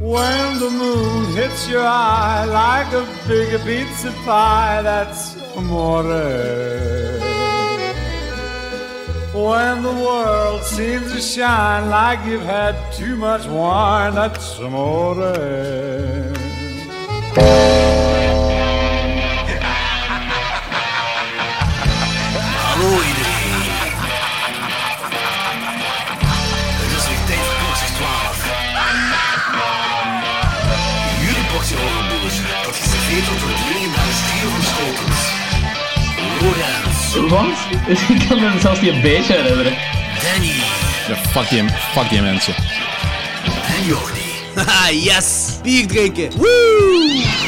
When the moon hits your eye like a big pizza pie, that's amore. When the world seems to shine like you've had too much wine, that's amore. Wat? Ik kan me zelfs niet een beetje herinneren. Danny Ja, fuck die, fuck die mensen. en Jordi. Haha, yes! Bier drinken! Woo!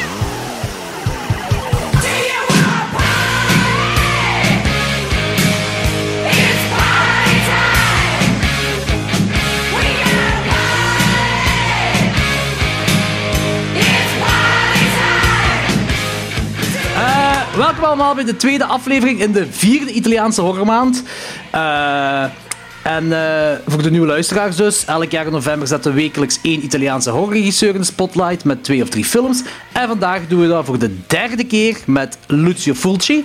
Welkom allemaal bij de tweede aflevering in de vierde Italiaanse horrormaand. Eh, en eh, voor de nieuwe luisteraars dus, elk jaar in november zetten we wekelijks één Italiaanse horrorregisseur in de spotlight met twee of drie films. En vandaag doen we dat voor de derde keer met Lucio Fulci.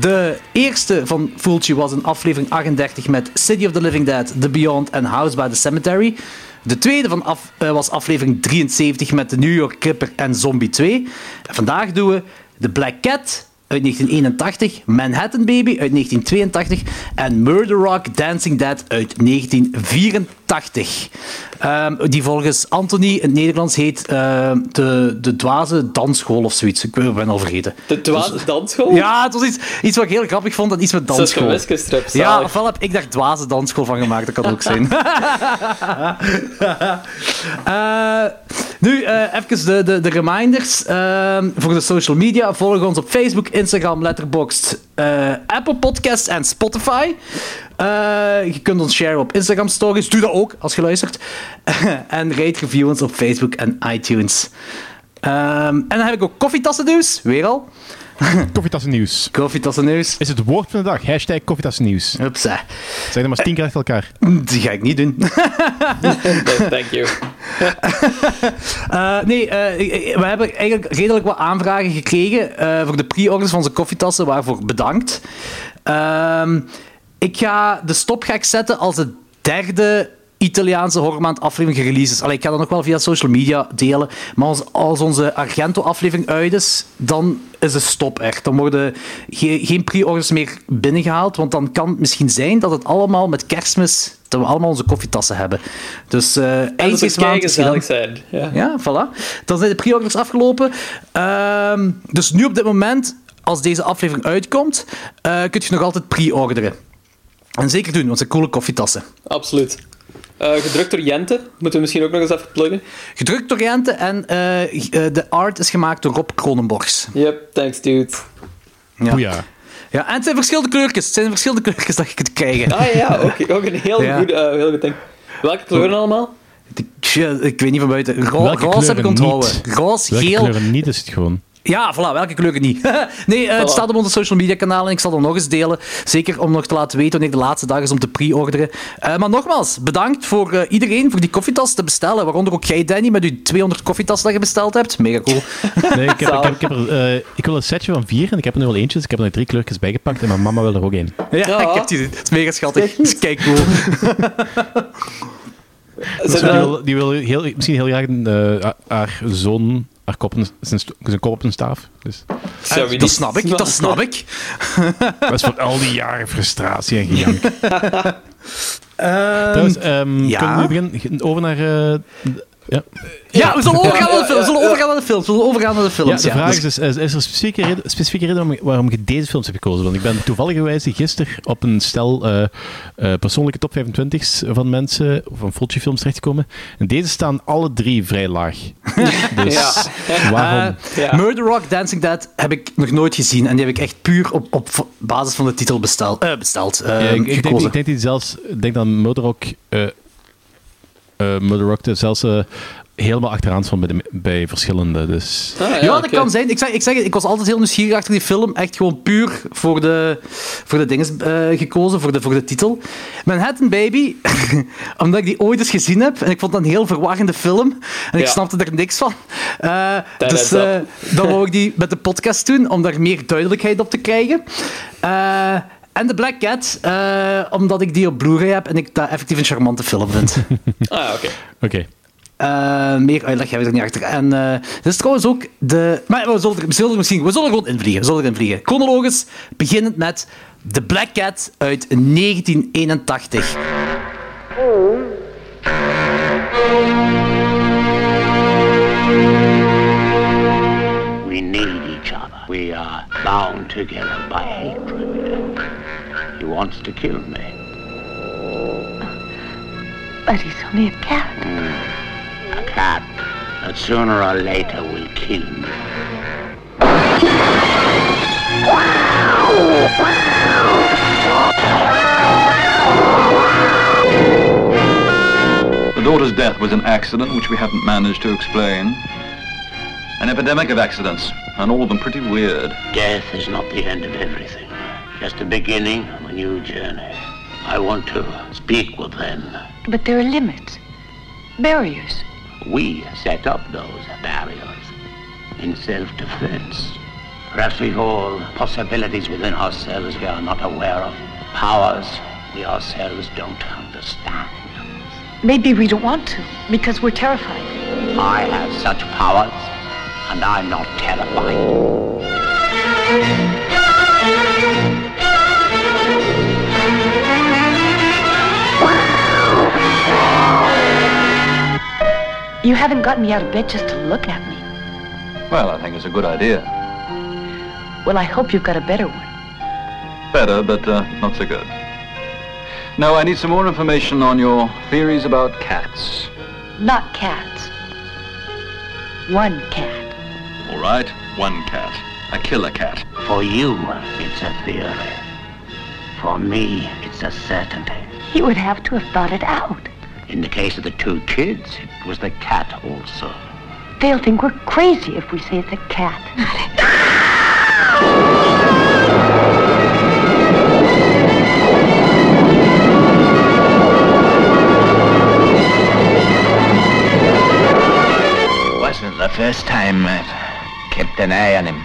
De eerste van Fulci was in aflevering 38 met City of the Living Dead, The Beyond en House by the Cemetery. De tweede van eh, was aflevering 73 met The New York Ripper en Zombie 2. En vandaag doen we The Black Cat uit 1981, Manhattan Baby uit 1982 en Murder Rock Dancing Dead uit 1984. Ehm, die volgens Anthony in het Nederlands heet ehm, de, de Dwaze Dansschool of zoiets. Ik ben al vergeten. De dwaze dansschool? Ja, het was iets, iets wat ik heel grappig vond en iets met Dat is een dansschool. wiskunstrip, Ja, ofwel heb ik daar dwaze dansschool van gemaakt, dat kan ook zijn. Eh, nu, eh, even de, de, de reminders ehm, voor de social media. Volg ons op Facebook, Instagram, Letterboxd, eh, Apple Podcasts en Spotify. Eh, je kunt ons sharen op Instagram Stories. Doe dat ook als je luistert. en rate review ons op Facebook en iTunes. Ehm, en dan heb ik ook koffietassennieuws, weer al. Koffietassen nieuws. Koffietassennieuws. Is het woord van de dag? Hashtag koffieetassen nieuws. Hupsa. Zeg dat maar eens tien keer achter elkaar. Die ga ik niet doen. Thank you. Eh, nee, eh, we hebben eigenlijk redelijk wat aanvragen gekregen eh, voor de pre-orders van onze koffietassen, waarvoor bedankt. Ehm, ik ga de stop ga ik zetten als de derde Italiaanse horrormaand aflevering gereleased is. Allee, ik ga dat nog wel via social media delen. Maar als, als onze Argento-aflevering uit is, dan is de stop echt. Dan worden ge- geen pre-orders meer binnengehaald. Want dan kan het misschien zijn dat het allemaal met kerstmis... dat we allemaal onze koffietassen hebben. Dus En eind deze maand is zijn. Ja. Ja, voilà. Dan zijn de pre-orders afgelopen. Ehm, dus nu op dit moment, als deze aflevering uitkomt, eh kun je nog altijd pre-orderen. En zeker doen, want het zijn coole koffietassen. Absoluut. Eh, gedrukt door Jente. Moeten we misschien ook nog eens even pluggen. Gedrukt door Jente en eh, eh, de art is gemaakt door Rob Kronenborgs. Yep, thanks dude. Ja. Ja, en het zijn verschillende kleurtjes. Het zijn verschillende kleurtjes dat je kunt krijgen. Ah ja, ook, ook een heel, Ja. goed, eh, heel goed ding. Welke kleuren allemaal? Ik, ik weet niet van buiten. Ro Welke roze heb ik kleuren onthouden. niet? Roze, Welke geel. kleuren niet is het gewoon? Ja, voilà, welke kleuren niet? nee, eh, het staat op onze social media kanalen en ik zal het nog eens delen. Zeker om nog te laten weten wanneer de laatste dag is om te pre-orderen. Eh, maar nogmaals, bedankt voor eh, iedereen voor die koffietas te bestellen. Waaronder ook jij, Danny, met je 200 koffietassen dat je besteld hebt. Mega cool. Nee, ik, heb, ik, heb, ik, heb er, ik wil een setje van vier en ik heb er nu al eentje, dus ik heb er drie kleurtjes bijgepakt en mijn mama wil er ook één. ja, Ja. ik heb die. Het is mega schattig. Het is kijk cool. Dus die wil, die wil heel, misschien heel graag een, haar zoon haar kop, op een- zijn, zijn kop op een staaf. Dus, wie Dat niet- snap ik, dat snap ik. dat is voor al die jaren frustratie en gejank. Ehm, Trouwens, ehm, ja? kunnen we nu beginnen? Over naar... eh, ja. ja, we zullen overgaan naar de film. We zullen overgaan naar de film. We zullen overgaan naar de films. Ja, de vraag dus- is dus, is er een specifieke reden, specifieke reden waarom, je deze films hebt gekozen? Want ik ben toevallig gisteren op een stel eh, eh, persoonlijke top 25's van mensen, van Fulci films terechtgekomen. En deze staan alle drie vrij laag. Dus Ja. waarom? Eh, Ja. Murder Rock Dancing Dead heb ik nog nooit gezien. En die heb ik echt puur op, op basis van de titel bestel, eh, besteld. eh, Ja, ik, ik, denk, gekozen. ik denk dat die zelfs, ik denk dat Murder Rock, eh eh, Murder Rock zelfs eh, helemaal achteraan stond bij, de, bij verschillende. Dus Ah, ja, Ja, dat kan zijn. Ik zeg, ik zeg ik was altijd heel nieuwsgierig achter die film. Echt gewoon puur voor de, voor de dingen eh, gekozen, voor de, voor de titel. Manhattan Baby, omdat ik die ooit eens gezien heb. En ik vond dat een heel verwarrende film. En ik Ja. snapte er niks van. Eh, dus eh, dan wou ik die met de podcast doen, om daar meer duidelijkheid op te krijgen. Eh, en The Black Cat, eh, omdat ik die op Blu-ray heb en ik dat effectief een charmante film vind. Ah, oké. oké. Eh, meer uitleg hebben we er niet achter. En eh dit is trouwens ook de. Maar we zullen er, we zullen er misschien. We zullen er gewoon invliegen. We zullen erin vliegen. Chronologisch, beginnend met The Black Cat uit 1981. We need each other. We are bound together by hatred. He wants to kill me. But he's only a cat. Hmm. A cat that sooner or later will kill me. The daughter's death was an accident which we haven't managed to explain. An epidemic of accidents, and all of them pretty weird. Death is not the end of everything, just the beginning of a new journey. I want to speak with them. But there are limits, barriers. We set up those barriers in self-defense. Perhaps we've all possibilities within ourselves we are not aware of. Powers we ourselves don't understand. Maybe we don't want to because we're terrified. I have such powers, and I'm not terrified. You haven't gotten me out of bed just to look at me. Well, I think it's a good idea. Well, I hope you've got a better one. Better, but uh, not so good. Now, I need some more information on your theories about cats. Not cats. One cat. All right, one cat. A killer cat. For you, it's a theory. For me, it's a certainty. He would have to have thought it out. In the case of the two kids, it was the cat also. They'll think we're crazy if we say it's a cat. Wasn't the first time I've kept an eye on him.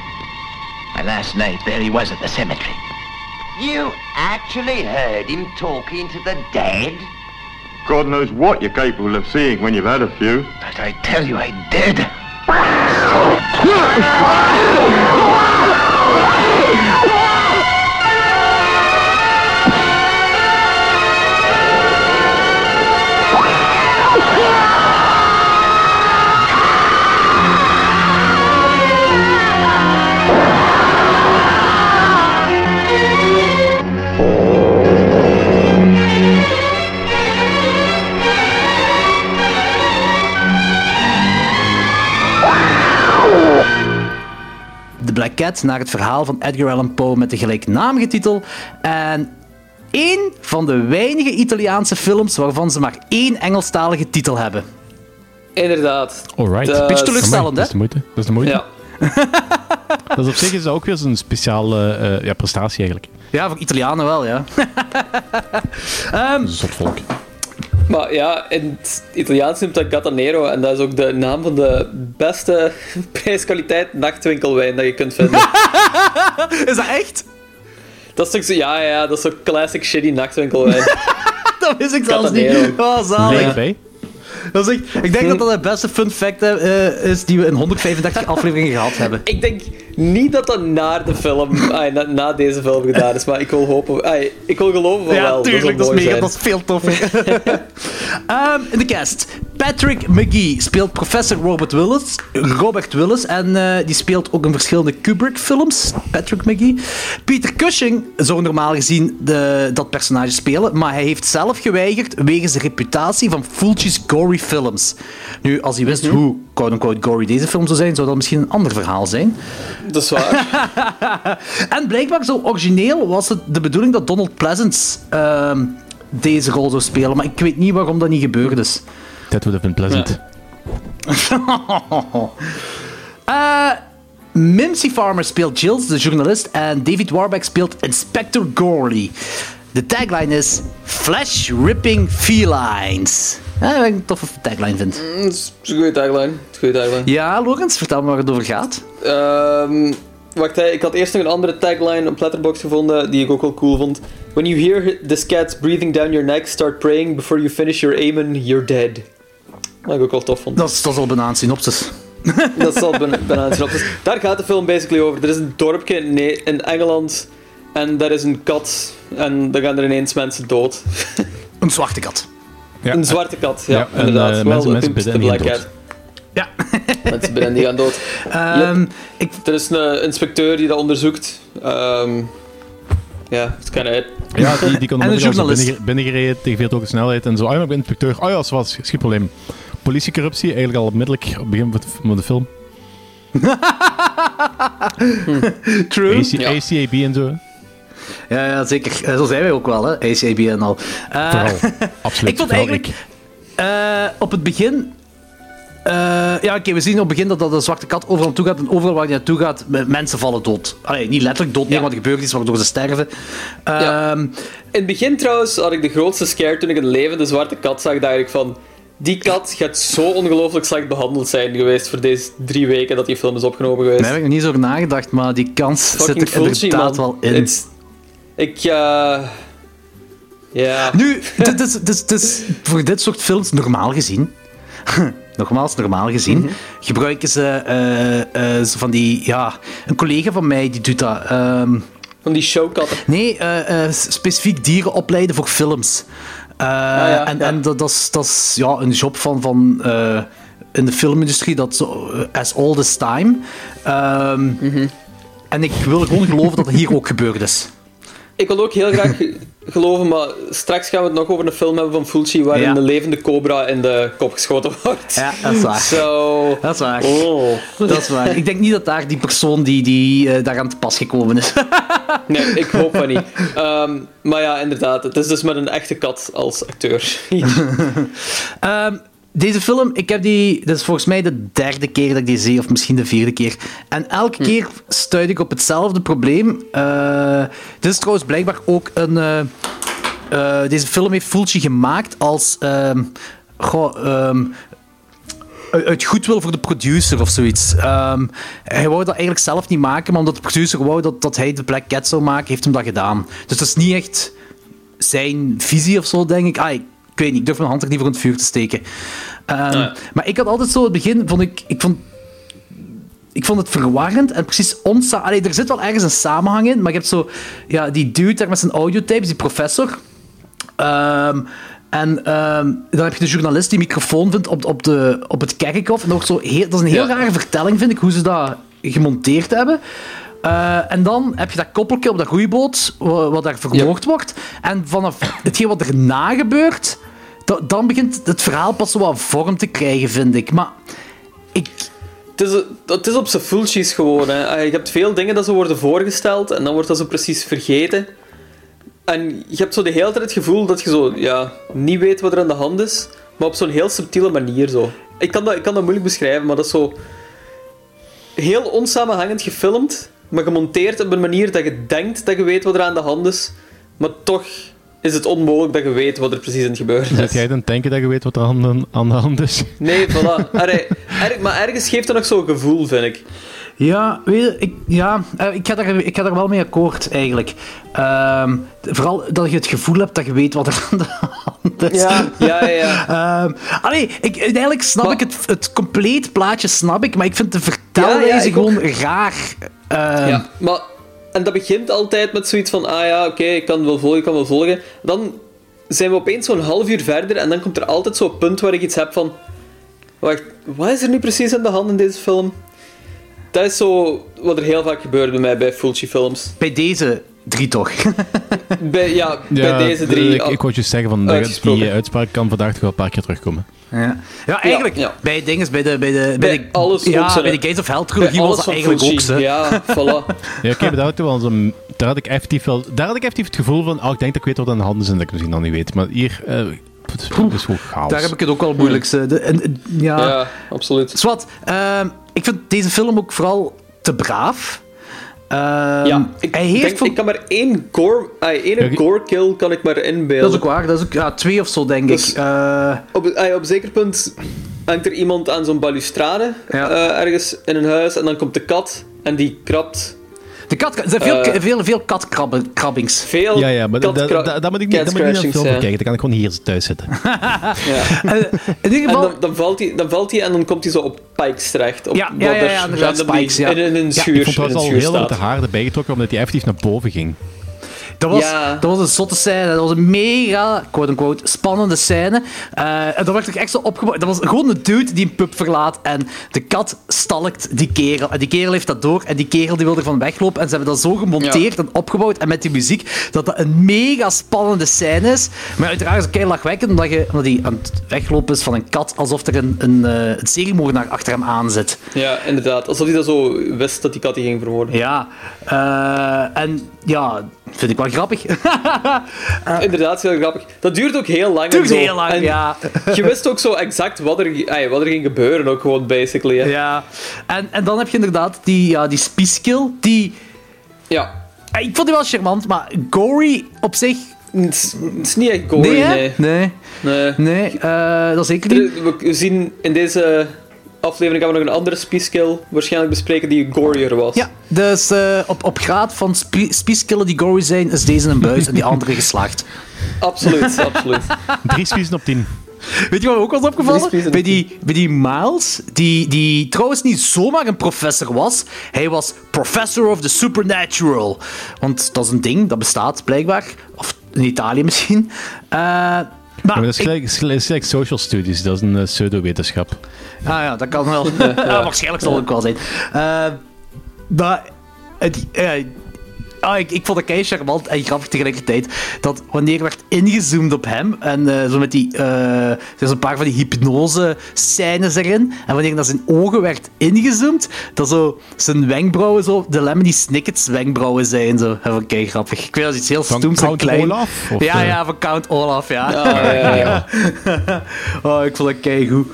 My last night, there he was at the cemetery. You actually heard him talking to the dead? God knows what you're capable of seeing when you've had a few. But I tell you, I did. The Black Cat, naar het verhaal van Edgar Allan Poe met de gelijknamige titel. En één van de weinige Italiaanse films waarvan ze maar één Engelstalige titel hebben. Inderdaad. Alright. Dat- Beetje teleurstellend, Dat is de moeite. Dat is de moeite. Ja. Dat is op zich is dat ook weer zo'n speciale eh, ja, prestatie eigenlijk. Ja, voor Italianen wel, ja. Dat is een soort volk. Maar ja, in het Italiaans noemt dat Gatanero en dat is ook de naam van de beste prijskwaliteit nachtwinkelwijn dat je kunt vinden. Is dat echt? dat is toch zo, ja, ja, dat is zo classic shitty nachtwinkelwijn. Dat wist ik zelfs niet. Oh, zalig. Dat is echt- ik denk dat dat de beste fun fact eh, is die we in 135 afleveringen gehad hebben. ik denk niet dat dat na de film, na, na deze film gedaan is, maar ik wil hopen, ik wil geloven van wel. Ja, tuurlijk, dat is, mega, dat is veel toffer. Ehm, in de cast. Patrick McGee speelt professor Robert Willis. Robert Willis. En eh, die speelt ook in verschillende Kubrick-films. Patrick McGee. Peter Cushing zou normaal gezien de, dat personage spelen. Maar hij heeft zelf geweigerd wegens de reputatie van Fulci's gory films. Nu, als hij wist hoe quote-unquote gory deze film zou zijn, zou dat misschien een ander verhaal zijn. Dat is waar. En blijkbaar zo origineel was het de bedoeling dat Donald Pleasance ehm, deze rol zou spelen. Maar ik weet niet waarom dat niet gebeurd is. That would have been pleasant. Eh, Mimsy Farmer speelt Jills, de journalist, en David Warbeck speelt Inspector Gorley. De tagline is Flesh Ripping Felines. Ja, wat ik een toffe tagline vind. Mm, Dat is een goede tagline. Dat is een goede tagline. Ja, Lorenz, vertel me waar het over gaat. Ehm, wacht, hè, ik had eerst nog een andere tagline op Letterboxd gevonden die ik ook wel cool vond. When you hear this cat's breathing down your neck, start praying before you finish your amen, you're dead. Wat ik ook wel tof vond. Dat is, dat is al bijna synopsis. Dat zal ben- bijna een synopsis. Daar gaat de film basically over. Er is een dorpje in, Ne- in Engeland en daar is een kat en dan gaan er ineens mensen dood. Een zwarte kat. Ja. Een zwarte kat, ja, Ja, en, inderdaad. eh, Wel, mensen- de Black Cat. Ja. Mensen binnen die gaan dood. Ehm, ik, Er is een inspecteur die dat onderzoekt. Ehm, Ja, dat kan uit. Ja, die, die binnen, binnengereden tegen veel hoge snelheid en zo. Ah ja, ik ben inspecteur. Ah ja, dat was geen probleem. Politiecorruptie, eigenlijk al onmiddellijk op het begin van de- de film. True. AC, Ja. ACAB en zo. Ja, ja, zeker. Eh, Zo zijn wij ook wel, hè. ACAB en al. Eh, Vooral. Absoluut. ik vond eigenlijk... ik. eh, op het begin... eh, ja, oké, we zien op het begin dat, dat een zwarte kat overal naartoe gaat. En overal waar hij naartoe gaat, me- mensen vallen dood. Allee, niet letterlijk dood, nee, Ja. maar er gebeurt iets waardoor ze sterven. Ja. Ehm, In het begin trouwens had ik de grootste scare toen ik een levende zwarte kat zag. Dacht ik van, die kat gaat zo ongelooflijk slecht behandeld zijn geweest voor deze drie weken dat die film is opgenomen geweest. Daar heb ik nog niet zo over nagedacht, maar die kans zit er Fulci, inderdaad man. wel in. It's- Ik, eh... ja... Nu, dit is, dit, dit voor dit soort films normaal gezien. Nogmaals, normaal gezien. Mhm. Gebruiken ze eh, eh, zo van die. Ja, een collega van mij die doet dat. ehm, Van die showkatten. nee, eh, specifiek dieren opleiden voor films. Eh, ja, en dat, dat is, dat is ja, een job van. van eh, in de filmindustrie, dat zo, eh, as old as time. Ehm, Mhm. En ik wil gewoon geloven dat het hier ook gebeurd is. Ik wil ook heel graag ge- geloven, maar straks gaan we het nog over een film hebben van Fulci waarin Ja. een levende cobra in de kop geschoten wordt. Ja, dat is waar. Dat is waar. Oh. Dat is waar. Ik denk niet dat daar die persoon die, die eh, daaraan te pas gekomen is. Nee, ik hoop van niet. Ehm, maar ja, inderdaad. Het is dus met een echte kat als acteur. Ehm, deze film, ik heb die, dit is volgens mij de derde keer dat ik die zie, of misschien de vierde keer. En elke keer stuit ik op hetzelfde probleem. Eh, dit is trouwens blijkbaar ook een. eh, eh, deze film heeft Fulci gemaakt als. ehm, goh, uit goedwil voor de producer of zoiets. Ehm, hij wou dat eigenlijk zelf niet maken, maar omdat de producer wou dat, dat hij de Black Cat zou maken, heeft hem dat gedaan. Dus dat is niet echt zijn visie of zo, denk ik. Ah, ik, ik weet niet, ik durf mijn hand er niet voor in het vuur te steken. Ehm, Ja. Maar ik had altijd zo, het begin vond ik, ik vond, ik vond het verwarrend en precies onsa. Allee, er zit wel ergens een samenhang in, maar je hebt zo, ja, die dude daar met zijn audiotapes, die professor. Ehm, en ehm, dan heb je de journalist die microfoon vindt op, op, de, op het kerkhof. En zo heel, dat is een heel Ja. rare vertelling, vind ik, hoe ze dat gemonteerd hebben. Eh, en dan heb je dat koppeltje op dat roeiboot, wa- wat daar vermoord wordt. En vanaf hetgeen wat erna gebeurt, da- dan begint het verhaal pas zo wat vorm te krijgen, vind ik. Maar ik... Het is, het is op zijn Fulci's gewoon. Hè. Je hebt veel dingen dat zo worden voorgesteld en dan wordt dat zo precies vergeten. En je hebt zo de hele tijd het gevoel dat je zo, ja, niet weet wat er aan de hand is, maar op zo'n heel subtiele manier zo. Ik kan, dat, ik kan dat moeilijk beschrijven, maar dat is zo heel onsamenhangend gefilmd, maar gemonteerd op een manier dat je denkt dat je weet wat er aan de hand is, maar toch is het onmogelijk dat je weet wat er precies aan het gebeuren Zit is. jij dan denken dat je weet wat er aan de, aan de hand is? Nee, voilà. Erg- maar ergens geeft het nog zo'n gevoel, vind ik. Ja, weet je, ik, ja, eh, ik, ga daar, ik ga daar wel mee akkoord, eigenlijk. Ehm, vooral dat je het gevoel hebt dat je weet wat er aan de hand is. Ja, ja, ja. ja. Ehm, allee, ik, eigenlijk snap Maar- ik het, het compleet plaatje, snap ik, maar ik vind de Ja, ja, vertelwijze ik gewoon raar. Ehm, Ja, maar... En dat begint altijd met zoiets van, ah ja, oké, ik kan wel volgen, ik kan wel volgen. Dan zijn we opeens zo'n half uur verder en dan komt er altijd zo'n punt waar ik iets heb van... Wacht, wat is er nu precies aan de hand in deze film? Dat is zo wat er heel vaak gebeurt bij mij bij Fulci-films. Bij deze drie toch. Bij, ja, bij deze drie... Ik, ik wou je zeggen, van, dat- Uitgesproken. die uitspraak kan vandaag toch wel een paar keer terugkomen. ja. ja, eigenlijk, ja. bij dinges, bij de, bij de, Bij de, alles ja, bij de Gates of Hell bij trilogie was alles dat eigenlijk ook Fulci. zo. Ja, voilà. Ja, oké, daar had ik wel zo'n- daar had ik effectief wel, daar had ik effectief het gevoel van, oh, ik denk dat ik weet wat aan de hand is en dat ik misschien nog niet weet. Maar hier, eh, Het is, het is gewoon chaos. Daar heb ik het ook wel het moeilijkste. De, en, en- ja, Ja, absoluut. Zwat, ehm, ik vind deze film ook vooral te braaf. Ehm, Ja, ik, hij heeft denk, voor- ik kan maar één gore, één gore kill kan ik maar inbeelden. Dat is ook waar, dat is ook ja, twee of zo, denk Dus- ik. Eh, Op, ah, op een zeker punt hangt er iemand aan zo'n balustrade Ja. eh, ergens in een huis en dan komt de kat en die krabt de kat, er zijn veel, Eh. veel, veel katkrabbings. veel Ja, ja, maar dat, moet ik niet, dat moet ik niet de film scratchings, kijken. Dan kan ik gewoon hier thuis zitten. ja. Eh, in ieder En geval, dan, dan, valt hij, dan valt hij en dan komt hij zo op Pikes terecht. Op Ja, ja, ja, ja, Spikes, ja. In, in een schuur, ik vond al heel lang staat. te haar erbij getrokken, omdat hij effectief naar boven ging. Dat was, Ja. dat was een zotte scène. Dat was een mega, quote-unquote, spannende scène. Eh, en dat werd ook echt zo opgebouwd. Dat was gewoon een dude die een pub verlaat en de kat stalkt die kerel. En die kerel heeft dat door en die kerel die wil ervan weglopen. En ze hebben dat zo gemonteerd en opgebouwd en met die muziek, dat dat een mega spannende scène is. Maar uiteraard is het keihard lachwekkend, omdat, je, omdat hij aan het weglopen is van een kat, alsof er een, een, eh, een seriemoordenaar achter hem aan zit. Ja, inderdaad. Alsof hij dat zo wist dat die kat die ging vermoorden. Ja, eh, en ja, vind ik wel grappig. Inderdaad, heel grappig. Dat duurt ook heel lang. Duurt heel lang, En ja. Je wist ook zo exact wat er, ay, wat er ging gebeuren, ook gewoon, basically. hè. Ja, en, en dan heb je inderdaad die, ja, die spiskill, die... Ja. eh, Ik vond die wel charmant, maar gory op zich... Het is, het is niet echt gory, nee, nee. Nee, Nee. nee eh, dat zeker niet. We zien in deze aflevering gaan we nog een andere spiskill waarschijnlijk bespreken die gorier was. Ja, dus eh, op, op graad van spi spieskillen die gory zijn, is deze een buis en die andere geslaagd. Absoluut, absoluut. Drie spiezen op tien. Weet je wat me ook was opgevallen? Bij die, bij die Miles, die, die trouwens niet zomaar een professor was. Hij was Professor of the Supernatural. Want dat is een ding, dat bestaat blijkbaar. Of in Italië misschien. Eh, maar dat is gelijk, social studies, dat is een eh, pseudowetenschap. Ah ja, dat kan wel. ja, waarschijnlijk zal het ook wel zijn. Eh, maar het, ah, ik, ik vond het kei charmant en grappig tegelijkertijd. Dat wanneer werd ingezoomd op hem. En eh, zo met die. eh, er zijn een paar van die hypnose-scènes erin. En wanneer naar zijn ogen werd ingezoomd. Dat zo zijn wenkbrauwen zo. De Lemony Snickets wenkbrauwen zijn. Zo. Dat vond ik kei grappig. Ik weet dat is iets heel Van stoems en Count klein. Olaf? Of, ja, eh? ja, van Count Olaf, ja. Ah, ja, ja. oh, ik vond het kei goed.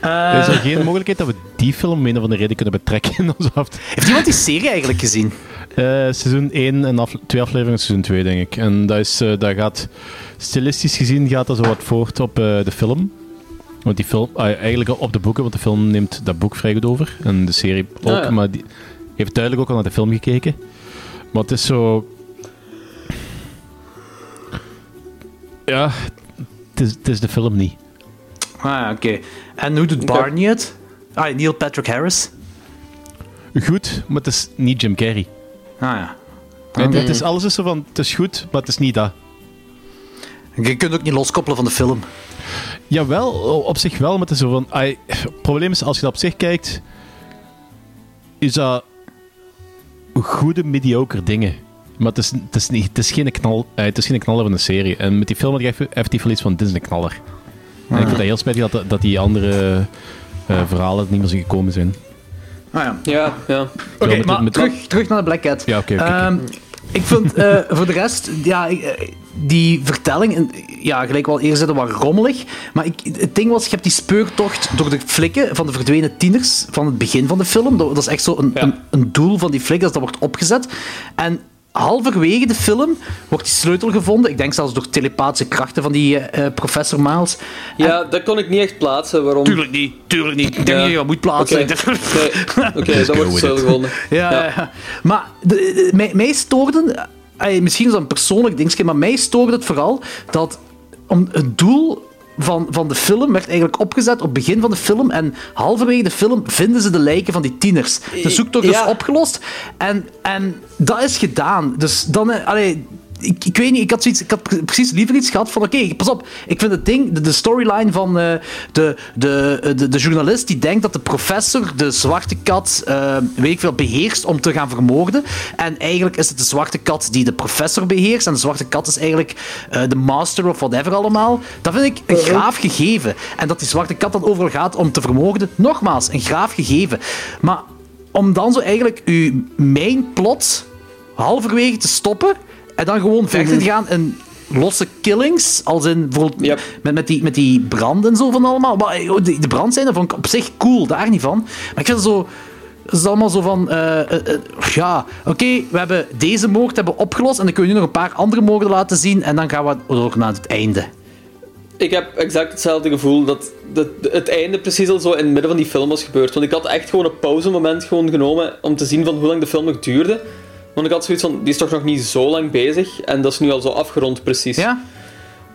is er geen mogelijkheid dat we die film om een of andere reden kunnen betrekken in. Heeft iemand die serie eigenlijk gezien? Eh, seizoen 1 en af, twee afleveringen seizoen 2, denk ik. En dat, is, eh, dat gaat, stilistisch gezien gaat dat zo wat voort op eh, de film. Want die film, ah, eigenlijk op de boeken, want de film neemt dat boek vrij goed over. En de serie ook, Ah, ja. maar die heeft duidelijk ook al naar de film gekeken. Maar het is zo... Ja, het is, het is de film niet. Ah, ja, oké. En hoe doet Barney het? Ah, Neil Patrick Harris. Goed, maar het is niet Jim Carrey. Ah ja. Het, het is, alles is zo van, het is goed, maar het is niet dat. Je kunt ook niet loskoppelen van de film. Jawel, op zich wel, maar het is zo van... ai, het probleem is, als je dat op zich kijkt, is dat goede, mediocre dingen. Maar het is, het is, niet, het is, geen, knal, eh, het is geen knaller van een serie. En met die film had ik even- effectief wel iets van, dit is een knaller. En ik vind dat heel spijtig dat, dat die andere eh, verhalen niet meer zijn gekomen zijn. Ah ja. Ja, ja. Oké, maar met- terug, terug naar de Black Cat. Ja, oké. Ehm, ik vind eh, voor de rest, ja, eh, die vertelling, en, ja, gelijk wel eerst zetten, wat rommelig. Maar ik, het ding was, je hebt die speurtocht door de flikken van de verdwenen tieners van het begin van de film. Dat, dat is echt zo een, Ja. een, een doel van die flikken, dat wordt opgezet. En halverwege de film wordt die sleutel gevonden. Ik denk zelfs door telepathische krachten van die eh, eh, professor Miles. Ja, dat kon ik niet echt plaatsen. Waarom? Tuurlijk niet, tuurlijk niet. Ik denk Ja. dat je dat moet plaatsen. Oké, dan wordt het zo gevonden. Ja, Ja. Maar de, de- mij, mij stoorde, eh, misschien is dat een persoonlijk dingetje, maar mij stoorde het vooral dat om het doel van, van de film werd eigenlijk opgezet op het begin van de film en halverwege de film vinden ze de lijken van die tieners. De zoektocht is opgelost en, en dat is gedaan. Dus dan, eh, allee, ik, ik weet niet, ik had, zoiets, ik had pre- precies liever iets gehad van oké, pas op, ik vind het ding, de, de storyline van eh, de, de, de, de journalist die denkt dat de professor de zwarte kat, eh, weet ik veel, beheerst om te gaan vermoorden. En eigenlijk is het de zwarte kat die de professor beheerst en de zwarte kat is eigenlijk eh, de master of whatever allemaal. Dat vind ik een graaf gegeven. En dat die zwarte kat dan overal gaat om te vermoorden, nogmaals, een graaf gegeven. Maar om dan zo eigenlijk uw main plot halverwege te stoppen en dan gewoon verder te gaan in losse killings. Als in bijvoorbeeld met, met, die, met die brand en zo van allemaal. Maar eh, die, de brand zijn vond ik op zich cool, daar niet van. Maar ik vind het zo. Het is allemaal zo van, eh, eh, ja, oké, we hebben deze moord hebben opgelost en dan kun je nu nog een paar andere moorden laten zien en dan gaan we ook naar het einde. Ik heb exact hetzelfde gevoel dat, dat het einde precies al zo in het midden van die film was gebeurd. Want ik had echt gewoon een pauzemoment gewoon genomen om te zien van hoe lang de film nog duurde. Want ik had zoiets van, die is toch nog niet zo lang bezig en dat is nu al zo afgerond precies. Ja?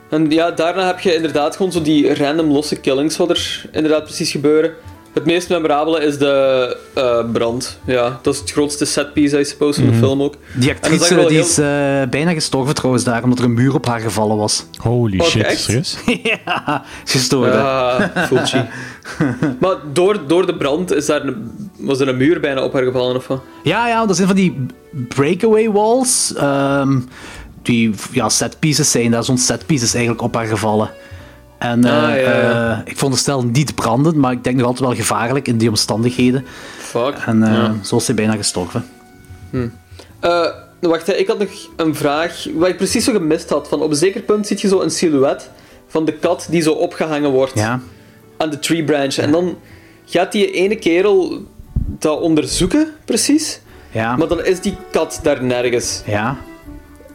En ja, daarna heb je inderdaad gewoon zo die random losse killings wat er inderdaad precies gebeuren. Het meest memorabele is de eh, brand. Ja, dat is het grootste setpiece, I suppose, van de Mhm. film ook. Die actrice die heel- is eh, bijna gestorven trouwens daar, omdat er een muur op haar gevallen was. Holy Oh, shit, serieus? ja, gestorven. Ja, Fulci. maar door, door de brand is daar een, was er een muur bijna op haar gevallen, of wat? Ja, ja, dat zijn van die breakaway walls. ehm, die ja, setpieces zijn daar, zo'n setpieces eigenlijk op haar gevallen. En eh, Ah, ja, ja. eh, ik vond de stel niet brandend, maar ik denk nog altijd wel gevaarlijk in die omstandigheden. Fuck. En eh, Ja. zo is hij bijna gestorven. Eh, wacht, hè, ik had nog een vraag. Wat ik precies zo gemist had. Van op een zeker punt zie je zo een silhouet van de kat die zo opgehangen wordt aan de tree branch. En dan gaat die ene kerel dat onderzoeken, precies. Ja. Maar dan is die kat daar nergens. Ja.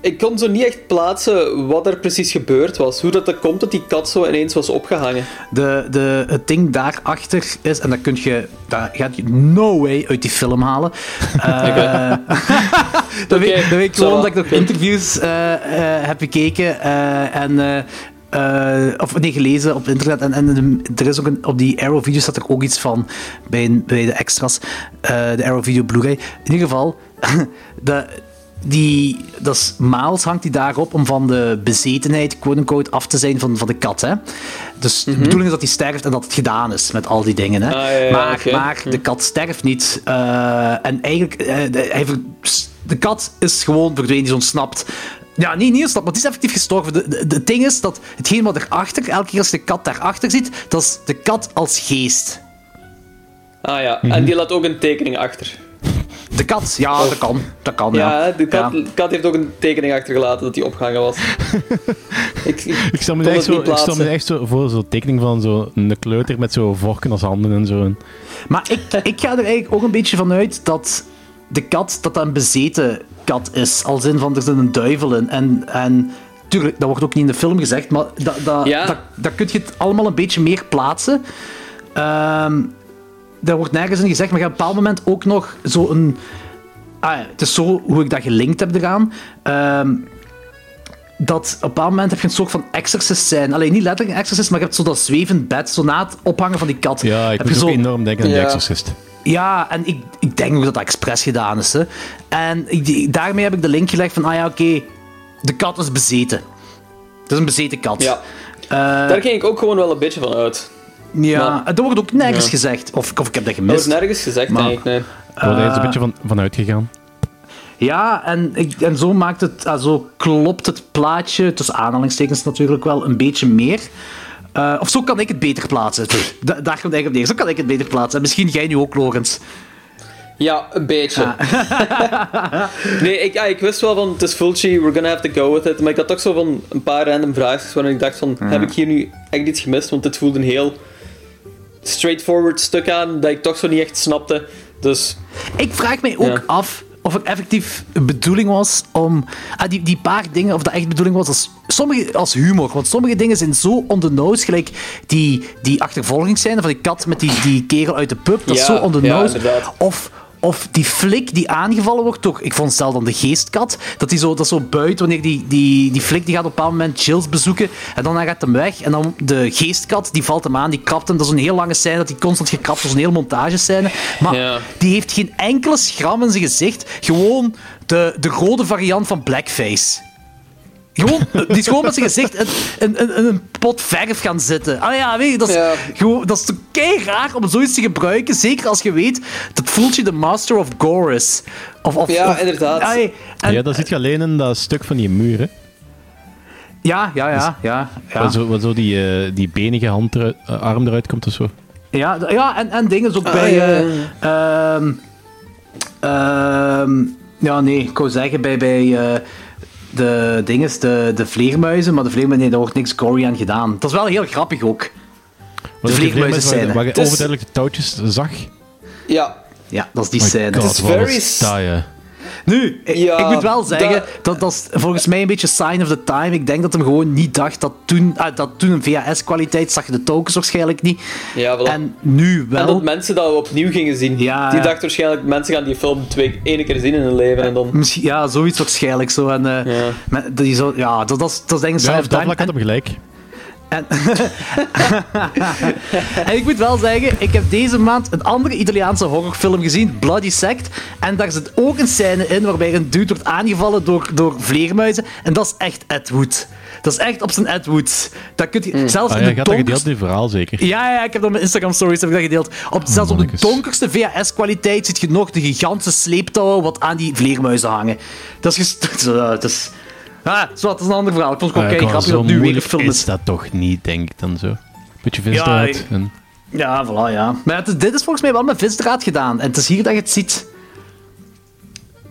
Ik kon zo niet echt plaatsen wat er precies gebeurd was. Hoe dat, dat komt dat die kat zo ineens was opgehangen. De, de, het ding daarachter is, en dat, kun je, dat gaat je no way uit die film halen. Eh, dat, weet, dat weet ik gewoon omdat ik nog interviews eh, eh, heb gekeken eh, en. of nee, gelezen op internet. En, en er is ook een, op die Arrow video staat er ook iets van bij, bij de extras. de Arrow video Blu-ray. In ieder geval, de, die, dat is Miles hangt die daarop om van de bezetenheid, quote-unquote, af te zijn van, van de kat. Hè? Dus de bedoeling is dat hij sterft en dat het gedaan is met al die dingen. Hè? Mhm. Ah, ja, ja, maar maar de kat sterft niet. eh, en eigenlijk, eh, de, hij ver- de kat is gewoon verdwenen, die is ontsnapt. Ja, niet, niet ontsnapt, maar het is effectief gestorven. De ding is dat hetgeen wat erachter, elke keer als je de kat daarachter ziet, dat is de kat als geest. Ah ja, Mhm. en die laat ook een tekening achter. De kat, ja, dat kan. Dat kan, ja. Ja, de kat, Ja. kat heeft ook een tekening achtergelaten dat hij opgehangen was. ik, ik, Ik stel me echt het zo, niet ik stel me plaatsen. echt zo voor zo'n tekening van zo'n kleuter met zo'n vorken als handen en zo. Maar ik, ik ga er eigenlijk ook een beetje van uit dat de kat dat een bezeten kat is. Als in van er zit een duivel in. En, en tuurlijk, dat wordt ook niet in de film gezegd, maar dat, dat, Ja. dat, dat kun je het allemaal een beetje meer plaatsen. Ehm daar wordt nergens in gezegd, maar je hebt op een bepaald moment ook nog zo'n. Ah ja, het is zo hoe ik dat gelinkt heb eraan. Ehm, dat op een bepaald moment heb je een soort van exorcist zijn. Alleen niet letterlijk een exorcist, maar je hebt zo dat zwevend bed, zo na het ophangen van die kat. Ja, ik heb moet je ook zo... enorm denken aan Ja. The Exorcist. Ja, en ik, ik denk ook dat dat expres gedaan is. Hè. En ik, daarmee heb ik de link gelegd van, ah ja, oké, de kat is bezeten. Het is een bezeten kat. Ja, Eh, daar ging ik ook gewoon wel een beetje van uit. Ja. maar- en dat wordt ook nergens Ja. gezegd. Of, of ik heb dat Dat wordt gemist. nergens gezegd, Maar- denk ik. Nee. Ik word er eens een Eh, beetje van, van uitgegaan. Ja, en, ik, en zo maakt het, ah, zo klopt het plaatje, tussen aanhalingstekens natuurlijk wel, een beetje meer. Eh, of zo kan ik het beter plaatsen. Da- daar komt eigenlijk op neer. Zo kan ik het beter plaatsen. En misschien jij nu ook, Logans. Ja, een beetje. nee, ik, ja, ik wist wel van, het is Fulci, we're gonna have to go with it. Maar ik had toch zo van een paar random vraagjes waarin ik dacht van, heb ik hier nu echt iets gemist? Want dit voelde een heel straightforward stuk aan, dat ik toch zo niet echt snapte. Dus, Ik vraag mij ook Ja. af of het effectief bedoeling was om... Ah, die, die paar dingen, of dat echt bedoeling was als, sommige, als humor. Want sommige dingen zijn zo on the nose, gelijk die, die achtervolgingsscène van die kat met die, die kerel uit de pub. Dat is zo on the nose. of... Of die flik die aangevallen wordt door, ik vond zelf dan de geestkat, dat die zo, dat zo buiten, wanneer die, die, die flik die gaat op een bepaald moment Chills bezoeken, en dan gaat hem weg, en dan de geestkat, die valt hem aan, die krapt hem, dat is een heel lange scène, dat hij constant gekrapt, dat is een hele montagescène, maar Ja. die heeft geen enkele schram in zijn gezicht, gewoon de, de rode variant van blackface. Gewoon, die is gewoon met zijn gezicht in, in, in- in een pot verf gaan zitten. Ah ja, weet je, dat is, Ja. gewoon, dat is toch kei raar om zoiets te gebruiken. Zeker als je weet dat voelt je de master of gore is. Of, of, Ja, of- inderdaad. Ja, en- ja, dat zit je alleen in dat stuk van die muur, hè. ja, ja, ja. ja, ja. Waar zo, waar zo die, eh, die benige hand eruit- eh, arm eruit komt of zo. Ja, ja en, en dingen ook Ah, bij. ja, eh, ehm, ehm, ja, nee, ik wou zeggen bij. bij eh, de dinges, de, de vleermuizen, maar de vleermuizen, nee, daar wordt niks gory aan gedaan. Dat is wel heel grappig ook. De het vleermuizen waar- scène. Waar je Het is- overduidelijk de touwtjes zag? Ja, Ja, dat is die My scène. God, is wat very. Nu, ik, Ja, ik moet wel zeggen, dat- dat, dat is volgens mij een beetje sign of the time. Ik denk dat hem gewoon niet dacht dat toen, ah, dat toen een VHS-kwaliteit zag je de tokens waarschijnlijk niet. ja voilà. En nu wel. En dat mensen dat opnieuw gingen zien. Ja, die ja. dachten waarschijnlijk, mensen gaan die film twee, één keer zien in hun leven en dan... Misschien, ja, zoiets waarschijnlijk. Zo. En, eh, Ja. met- die zo, ja, dat, dat, is, dat is denk ik Ja, op dat vlak had hem gelijk. En, en ik moet wel zeggen, ik heb deze maand een andere Italiaanse horrorfilm gezien, Bloody Sect. En daar zit ook een scène in waarbij een dude wordt aangevallen door, door vleermuizen. En dat is echt Ed Wood. Dat is echt op zijn Ed Wood. Dat kun je, zelfs Ah, in ja, de donkerste... gedeeld in het verhaal, zeker. Ja, ja, ik heb dat op mijn Instagram stories heb ik dat gedeeld. Op, zelfs op de donkerste VHS-kwaliteit ziet je nog de gigantische sleeptouwen wat aan die vleermuizen hangen. Dat is... gest- Dat is ah, zo, dat is een ander verhaal. Ik vond het ook Ah, kei grappig dat nu weer een moeilijk film is is. dat toch niet, denk ik dan zo. Beetje Ja, visdraad. en... Ja, voilà, ja. Maar het is- dit is volgens mij wel met visdraad gedaan. En het is hier dat je het ziet.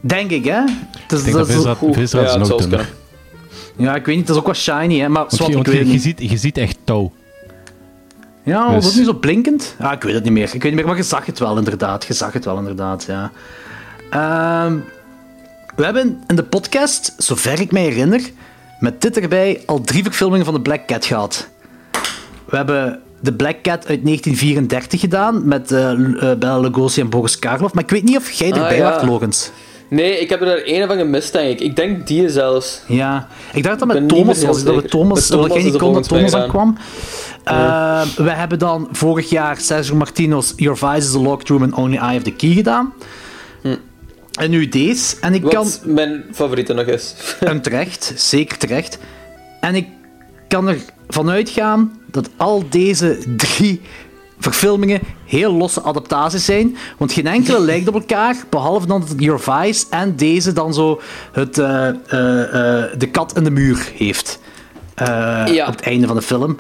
Denk ik, hè? Het is, Ik denk dat is- visdraad, goed. visdraad Ja, is het nog dunner. Ja, ik weet niet. Het is ook wat shiny, hè? Maar zwart, je, ik want weet je, het ziet, je ziet echt touw. Ja, was Dus- dat nu zo blinkend? Ja, ik weet het niet meer. Ik weet niet meer, maar je zag het wel, inderdaad. Je zag het wel, inderdaad, ja. Ehm, we hebben in de podcast, zover ik me herinner, met dit erbij al drie verfilmingen van de Black Cat gehad. We hebben de Black Cat uit 1934 gedaan met eh L- eh, Bela Lugosi en Boris Karloff. Maar ik weet niet of jij Ah, erbij ja. was, Logans. Nee, ik heb er één van gemist, denk ik. Ik denk die zelfs. Ja, ik dacht dat met Thomas was. Dat we. Thomas, dat Thomas jij is niet kon, dat Thomas mij aan kwam. Eh, we hebben dan vorig jaar Sergio Martino's Your Vice is a Locked Room and Only I have the Key gedaan. En nu deze. En ik Wat kan... mijn favoriete nog is. En terecht, zeker terecht. En ik kan ervan uitgaan dat al deze drie verfilmingen heel losse adaptaties zijn. Want geen enkele lijkt op elkaar, behalve dan dat Your Vice en deze dan zo het, eh, eh, eh, de kat in de muur heeft. Eh, Ja. Op het einde van de film.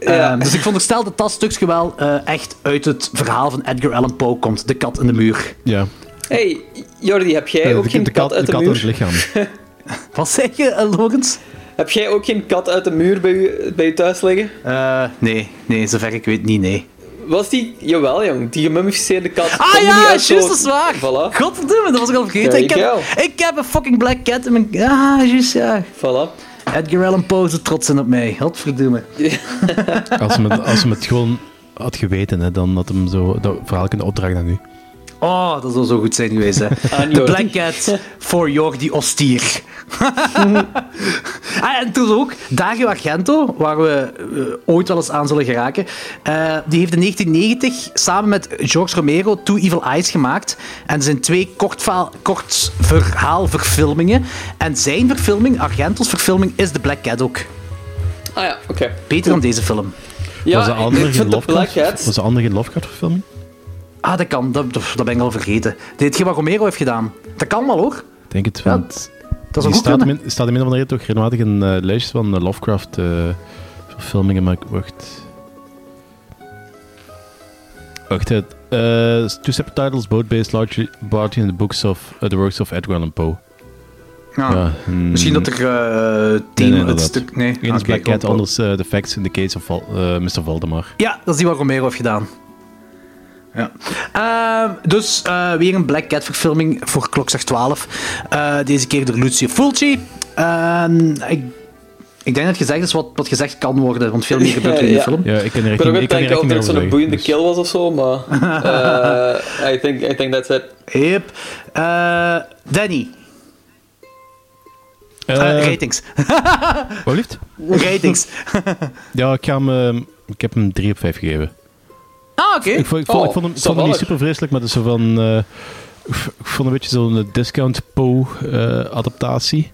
Ja. Eh, dus ik veronderstel dat dat stukje wel eh, echt uit het verhaal van Edgar Allan Poe komt. De kat in de muur. Ja. hey, Jordi, heb jij Eh, ook de, geen de kat, kat, uit de de, kat in het muur? lichaam. Wat zeg je, eh, Logans? Heb jij ook geen kat uit de muur bij je, bij je thuis liggen? Eh, nee, nee, zover ik weet niet, nee. Was die... Jawel, jong. Die gemummificeerde kat. Ah ja, juist, dat is waar. Voilà. Godverdomme, dat was ik al vergeten. Ik heb, ik heb een fucking Black Cat in mijn... Ah, juist, ja. Voilà. Edgar Allan Poe is trots in op mij. Godverdomme. Als het, als hem het gewoon had geweten, hè, dan had hem zo dat verhaal kunnen opdragen aan u. Oh, dat zou zo goed zijn geweest, hè. Aan De Cat voor Jordi Ostier. ah, en toen ook Dario Argento, waar we eh, ooit wel eens aan zullen geraken. eh, die heeft in 1990 samen met George Romero Two Evil Eyes gemaakt. En er zijn twee kort verhaalverfilmingen. En zijn verfilming, Argento's verfilming, is The Black Cat ook. Ah ja, oké. Beter dan deze film. Ja, was de andere geen Lovecraft? Was de andere geen Lovecraft-verfilming? Ah, dat kan. Dat, ben ik al vergeten. Dit wat Romero heeft gedaan. Dat kan wel, hoor. Ik denk het, Ja, want Dat is een staat, kunnen. in, staat in midden van de rit toch regelmatig in eh lijstjes van eh, Lovecraft-verfilmingen, maar ik wacht... Wacht, het. Uh, two separate titles, both based largely, largely in the books of uh, the works of Edgar Allan Poe. Ja. Ja, hmm. Misschien dat er eh Nee, thema nee, het stuk... Nee, Eén is Oké, Black kom, Cat, anders eh, The Facts in the Case of Val- eh, Mr. Valdemar. Ja, dat is die wat Romero heeft gedaan. Ja. Ehm, dus eh, weer een Black Cat verfilming voor Klokslag 12. Eh, deze keer door Lucio Fulci. Ehm, ik, ik denk dat gezegd is wat, wat gezegd kan worden, want veel meer gebeurt er in de Ja. film. Ja, ik kan er Ik echt ben ook niet, ik het meer er over zo'n boeiende zeggen, kill was of zo, maar... eh, I, think, I think that's it. Yep. Eh, Danny. dus. Ratings. Wat liefst? ratings. Ja, ik, ga hem, ik heb hem 3 op 5 gegeven. Ah, oké. Ik vond, ik vond, Oh, ik vond hem, ik zo vond hem niet super vreselijk, maar het is zo van... eh, ik vond een beetje zo'n eh, discount Poe-adaptatie.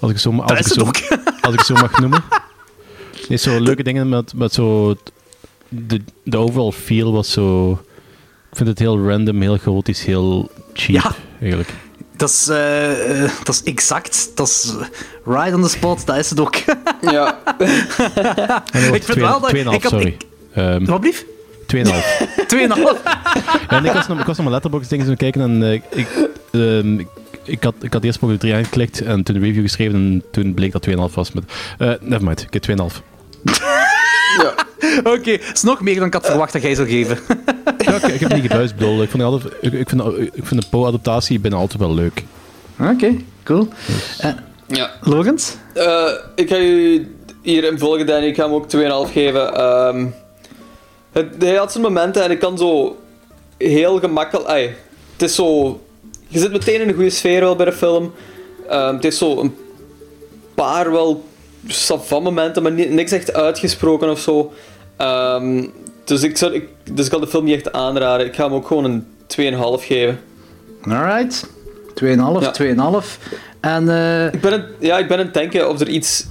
als, ik zo, als, ik zo, als ik zo mag noemen. Nee, zo leuke dingen met, met zo... De, de overall feel was zo... Ik vind het heel random, heel chaotisch, heel cheap, Ja. eigenlijk. Dat is, eh, eh, dat is exact. Dat is eh, right on the spot. Dat is het ook. Ja. ik vind wel dat... 2,5, ik had- sorry. ik- Ehm, Wat blief? 2,5. 2,5. Ja, en ik was nog, ik was nog mijn letterbox dingen kijken en eh, ik, ehm, ik- ik, had, ik had eerst Pokémon 3 aangeklikt en toen een review geschreven en toen bleek dat 2,5 was. Met, eh nevermind, ik heb 2,5. Oké, is nog meer dan ik had verwacht dat jij zou geven. Ja, ik, ik heb niet bedoel. Ik altijd, ik, ik vind, ik vind de Po-adaptatie bijna altijd wel leuk. Oké, cool. Eh, Ja. Logans? Eh, ik ga je hierin volgen, Danny. Ik ga hem ook 2,5 geven. Ehm, het, hij had zijn momenten en ik kan zo heel gemakkelijk... het is zo... Je zit meteen in een goede sfeer wel bij de film. Ehm, het is zo een paar wel savant momenten, maar ni- niks echt uitgesproken of zo. Ehm, dus, ik zou, ik, dus ik kan de film niet echt aanraden. Ik ga hem ook gewoon een 2,5 geven. Alright. 2,5, 2,5. En eh, Ik ben, het, ja, ik ben aan het denken of er iets...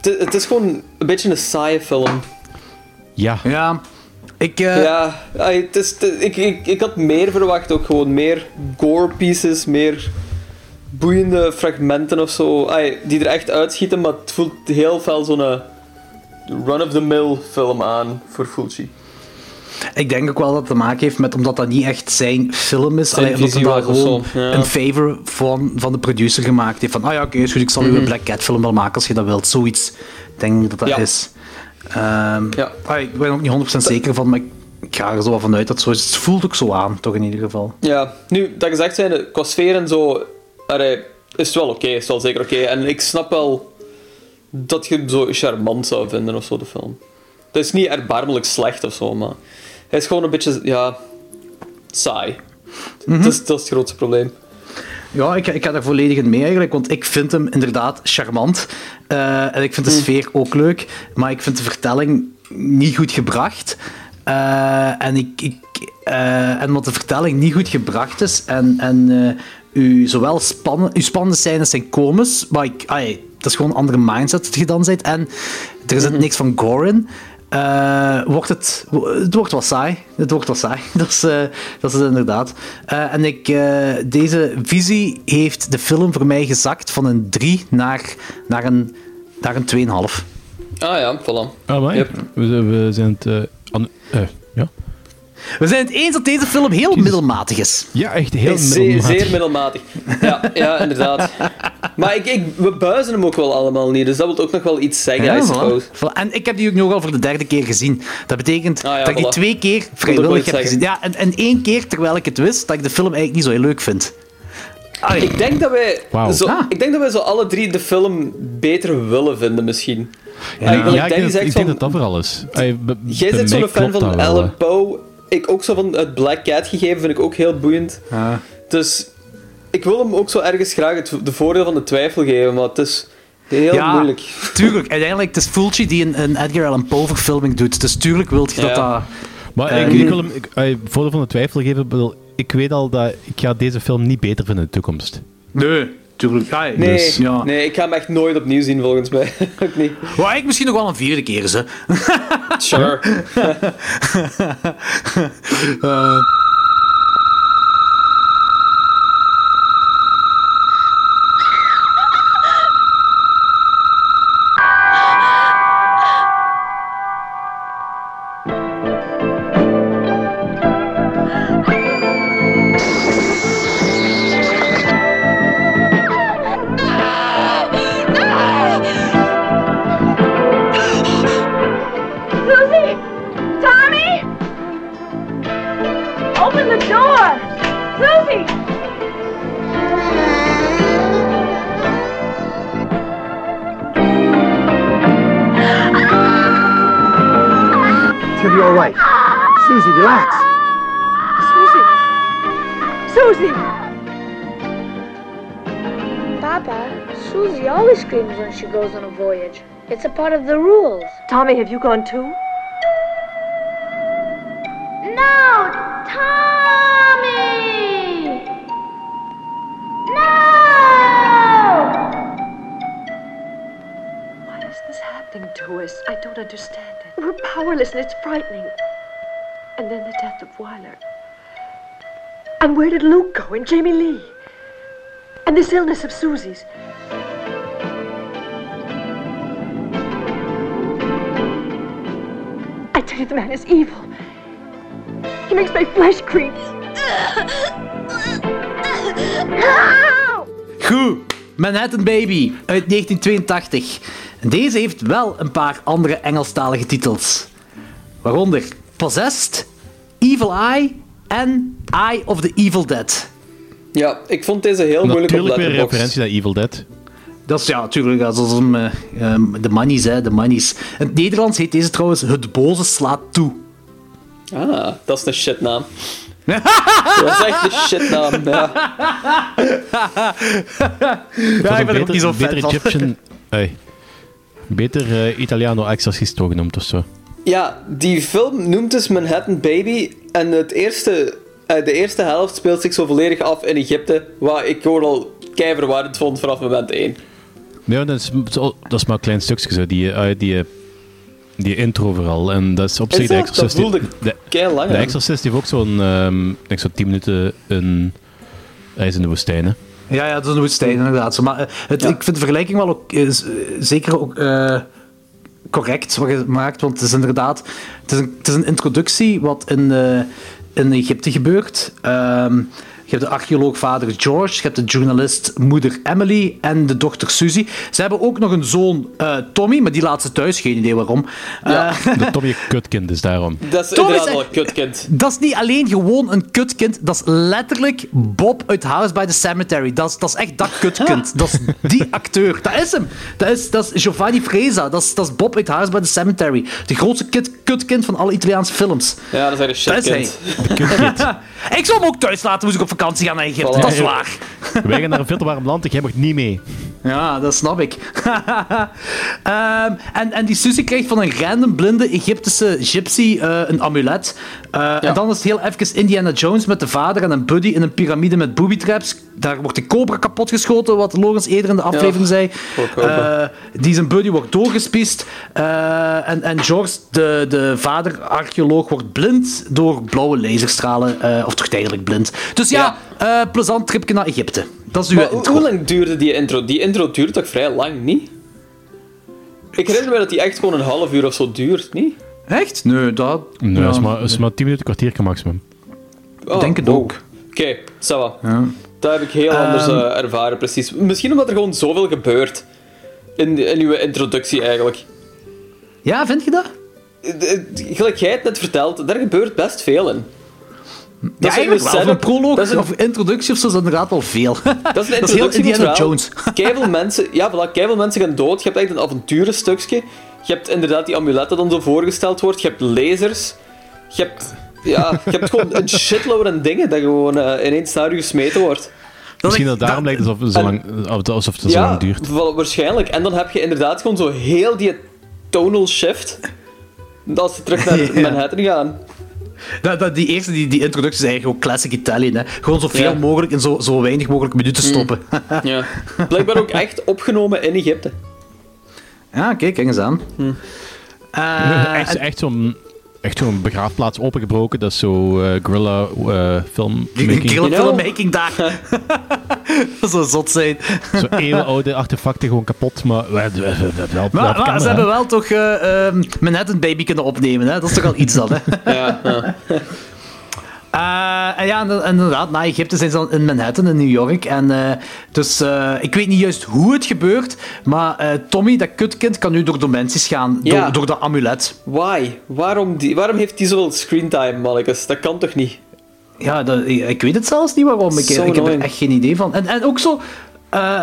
Het, het is gewoon een beetje een saaie film. Ja. ja, ik... eh, Ja, het is, ik, ik, ik had meer verwacht ook gewoon. Meer gore pieces, meer boeiende fragmenten of zo. Die er echt uitschieten, maar het voelt heel veel zo'n eh, run-of-the-mill film aan voor Fulci. Ik denk ook wel dat het te maken heeft met omdat dat niet echt zijn film is. Zijn Allee, omdat hij gewoon zo, ja. een favor van, van de producer gemaakt heeft. Van, ah ja, oké, is goed, ik zal u Mhm. een Black Cat film wel maken als je dat wilt. Zoiets denk ik dat dat Ja. is. Ehm, Ja. ah, ik ben er ook niet 100% zeker van, maar ik, ik ga er zo wel vanuit dat het zo is. Het voelt ook zo aan, toch in ieder geval. Ja, nu, dat gezegd zijn, qua sfeer en zo, allee, is het wel oké, is wel zeker oké. En ik snap wel dat je hem zo charmant zou vinden of zo, de film. Het is niet erbarmelijk slecht of zo, maar hij is gewoon een beetje, ja, saai. Mhm. dat, is, dat is het grootste probleem. Ja, ik, ik ga er volledig in mee eigenlijk, want ik vind hem inderdaad charmant. Eh, en ik vind de sfeer ook leuk, maar ik vind de vertelling niet goed gebracht. Eh, en, ik, ik, eh, en omdat de vertelling niet goed gebracht is en, en eh, u, zowel spannen, uw spannende scènes zijn komisch, maar ik, dat is gewoon een andere mindset dat je dan bent. En er zit niks van gore in. Eh, wordt het, het wordt wel saai. Het wordt wel saai. Dat is, eh, dat is het inderdaad. Eh, en ik, eh, deze visie heeft de film voor mij gezakt van een 3 naar, naar een, naar een 2,5. Ah ja, voilà. Ah, maar Yep. we, we zijn het... eh, aan- eh. We zijn het eens dat deze film heel middelmatig is. ja, echt heel Zeer, middelmatig. zeer middelmatig. Ja, ja inderdaad. Maar ik, ik, we buizen hem ook wel allemaal niet, dus dat wil ook nog wel iets zeggen, I voilà. suppose. Voilà. En ik heb die ook nog al voor de derde keer gezien. Dat betekent Ah ja, dat ik die twee keer wel vrijwillig heb gezien. Ja, en, en één keer terwijl ik het wist dat ik de film eigenlijk niet zo heel leuk vind. Allee. Ik denk dat wij, zo, Ah. ik denk dat wij zo alle drie de film beter willen vinden, misschien. Ja, ik, ja, denk, ik denk dat dat vooral is. Jij bent zo'n fan van wel, hè. Poe. Ik ook zo van het Black Cat gegeven, vind ik ook heel boeiend. Dus ik wil hem ook zo ergens graag het, de voordeel van de twijfel geven, maar het is heel Ja, moeilijk. Tuurlijk, uiteindelijk, het is Fulci die een, een Edgar Allan Poe verfilming doet. Dus tuurlijk wilt je dat Ja. dat... Maar Eh, ik, ik wil hem ik, ay, voordeel van de twijfel geven. bedoel, Ik weet al dat ik ga deze film niet beter vinden in de toekomst. Nee, tuurlijk. Ja, Nee, dus, ja. nee, ik ga hem echt nooit opnieuw zien, volgens mij. ook niet. Wou ik misschien nog wel een vierde keer eens, hè. Sure. Eh, screams when she goes on a voyage. It's a part of the rules. Tommy, have you gone too? No! Tommy! No! Why is this happening to us? I don't understand it. We're powerless and it's frightening. And then the death of Weiler. And where did Luke go and Jamie Lee? And this illness of Susie's. The man is evil. He makes my flesh creep. Goed. Manhattan Baby uit 1982. Deze heeft wel een paar andere Engelstalige titels. Waaronder Possessed, Evil Eye en Eye of the Evil Dead. Ja, ik vond deze heel moeilijk op Natuurlijk weer een referentie naar Evil Dead. Dat is ja, natuurlijk. Dat is om, eh, ehm, de Manies, hè, de Manies. In het Nederlands heet deze trouwens Het Boze slaat toe. Ah, dat is een shitnaam. dat is echt een shitnaam, ja. Ja, ik ben er ook niet zo beter fan van. Egyptian... Hey. Beter eh, Italiano Exorcisto genoemd of zo. Ja, die film noemt dus Manhattan Baby. En het eerste, eh, de eerste helft speelt zich zo volledig af in Egypte. Wat ik gewoon al keiverwarrend vond vanaf moment 1. Nee, dat is, zo- dat is maar een klein stukje zo. Die, eh, die, die intro vooral. En dat is op Is zich de dat? Dat Exorcist. voelde de, keilang de. Exorcist heeft ook zo'n, ehm, denk zo'n 10 minuten een... Hij is in de woestijn, hè. Ja, ja, dat is een woestijn, inderdaad. Zo, Maar eh, ik vind de vergelijking wel ook, eh, eh, zeker ook eh, correct wat je maakt. Want het is inderdaad het is een, het is een introductie wat in, eh, in Egypte gebeurt. Ehm, hebt de archeoloog vader George, je hebt de journalist moeder Emily en de dochter Susie. Ze hebben ook nog een zoon eh, Tommy, maar die laat ze thuis, geen idee waarom. Eh, De Tommy Kutkind is daarom. Dat is Tom is wel een kutkind. dat is niet alleen gewoon een kutkind, dat is letterlijk Bob uit House by the Cemetery. Dat is, dat is echt dat kutkind. Dat is die acteur. Dat is hem. Dat is, dat is Giovanni Freza. Dat is, dat is Bob uit House by the Cemetery. De grootste kut, kutkind van alle Italiaanse films. Ja, dat is echt een Dat is hij. shitkind. ik zou hem ook thuis laten, moest ik op vakantie gaan naar Egypte. Voilà. Dat is waar. Wij gaan naar een veel te warm land, ik heb nog niet mee. Ja, dat snap ik. Ehm, en, en die Susie krijgt van een random blinde Egyptische gypsy eh, een amulet. Eh, En dan is het heel even Indiana Jones met de vader en een buddy in een piramide met booby traps. Daar wordt de cobra kapotgeschoten, wat Logans eerder in de aflevering zei. Eh, die zijn buddy wordt doorgespiest. Eh, en, en George, de, de vader, archeoloog, wordt blind door blauwe laserstralen. eh, of toch eigenlijk blind. Dus ja, eh, plezant tripje naar Egypte. Dat is uw Maar hoe, intro. hoe lang duurde die intro? Die intro duurt toch vrij lang, niet? Ik herinner me dat die echt gewoon een half uur of zo duurt, niet? Echt? Nee, dat... Nee, ja. dat is maar, dat is maar 10 minuten, kwartier maximum. Oh, denk het wow. ook. Oké, ça va. Dat heb ik heel anders Ehm. eh, ervaren, precies. Misschien omdat er gewoon zoveel gebeurt in, in uw introductie, eigenlijk. Ja, vind je dat? Eh, eh, Gelijk jij het net verteld, daar gebeurt best veel in. Ja, is eigenlijk wel. Een proloog dat is een- of introductie of zo is dat inderdaad wel veel. Dat is een Dat is heel introductie Indiana verhaal. Jones. Keiveel mensen, ja, voilà, keiveel mensen gaan dood. Je hebt echt een avonturenstukje. Je hebt inderdaad die amuletten dan zo voorgesteld wordt. Je hebt lasers. Je hebt, ja, je hebt gewoon een shitload aan dingen dat gewoon eh, ineens naar je gesmeten wordt. Misschien dat daarom lijkt alsof het zo lang, alsof het zo ja, lang duurt. wel- waarschijnlijk. En dan heb je inderdaad gewoon zo heel die tonal shift. Als ze terug naar Ja. Manhattan gaan. Dat, dat, die eerste, die, die introductie is eigenlijk gewoon classic Italian. Hè. Gewoon zoveel Ja. Mm. mogelijk in zo, zo weinig mogelijk minuten stoppen. Ja. Blijkbaar ook echt opgenomen in Egypte. ja, kijk, kijk eens aan. Hm. Eh, echt echt zo'n echt zo'n begraafplaats opengebroken. Dat is zo eh guerrilla eh filmmaking. Grille filmmaking daar. dat zou zot zijn. Zo eeuwenoude artefacten gewoon kapot, maar wel, wel, wel, Maar, maar ze hè. hebben wel toch eh ehm, Manhattan Baby kunnen opnemen. Hè? Dat is toch al iets dan, hè? Ja, ja. Eh, en ja, inderdaad, na Egypte zijn ze dan in Manhattan, in New York. En, eh, dus eh, ik weet niet juist hoe het gebeurt, maar Tommy, dat kutkind, kan nu door dimensies gaan, Ja. door, door dat amulet. Why? Waarom, die, waarom heeft hij zoveel screentime, mannetjes? Dat kan toch niet? Ja, dat, ik ik weet het zelfs niet waarom. Ik, heb er echt geen idee van. En, en ook zo... eh,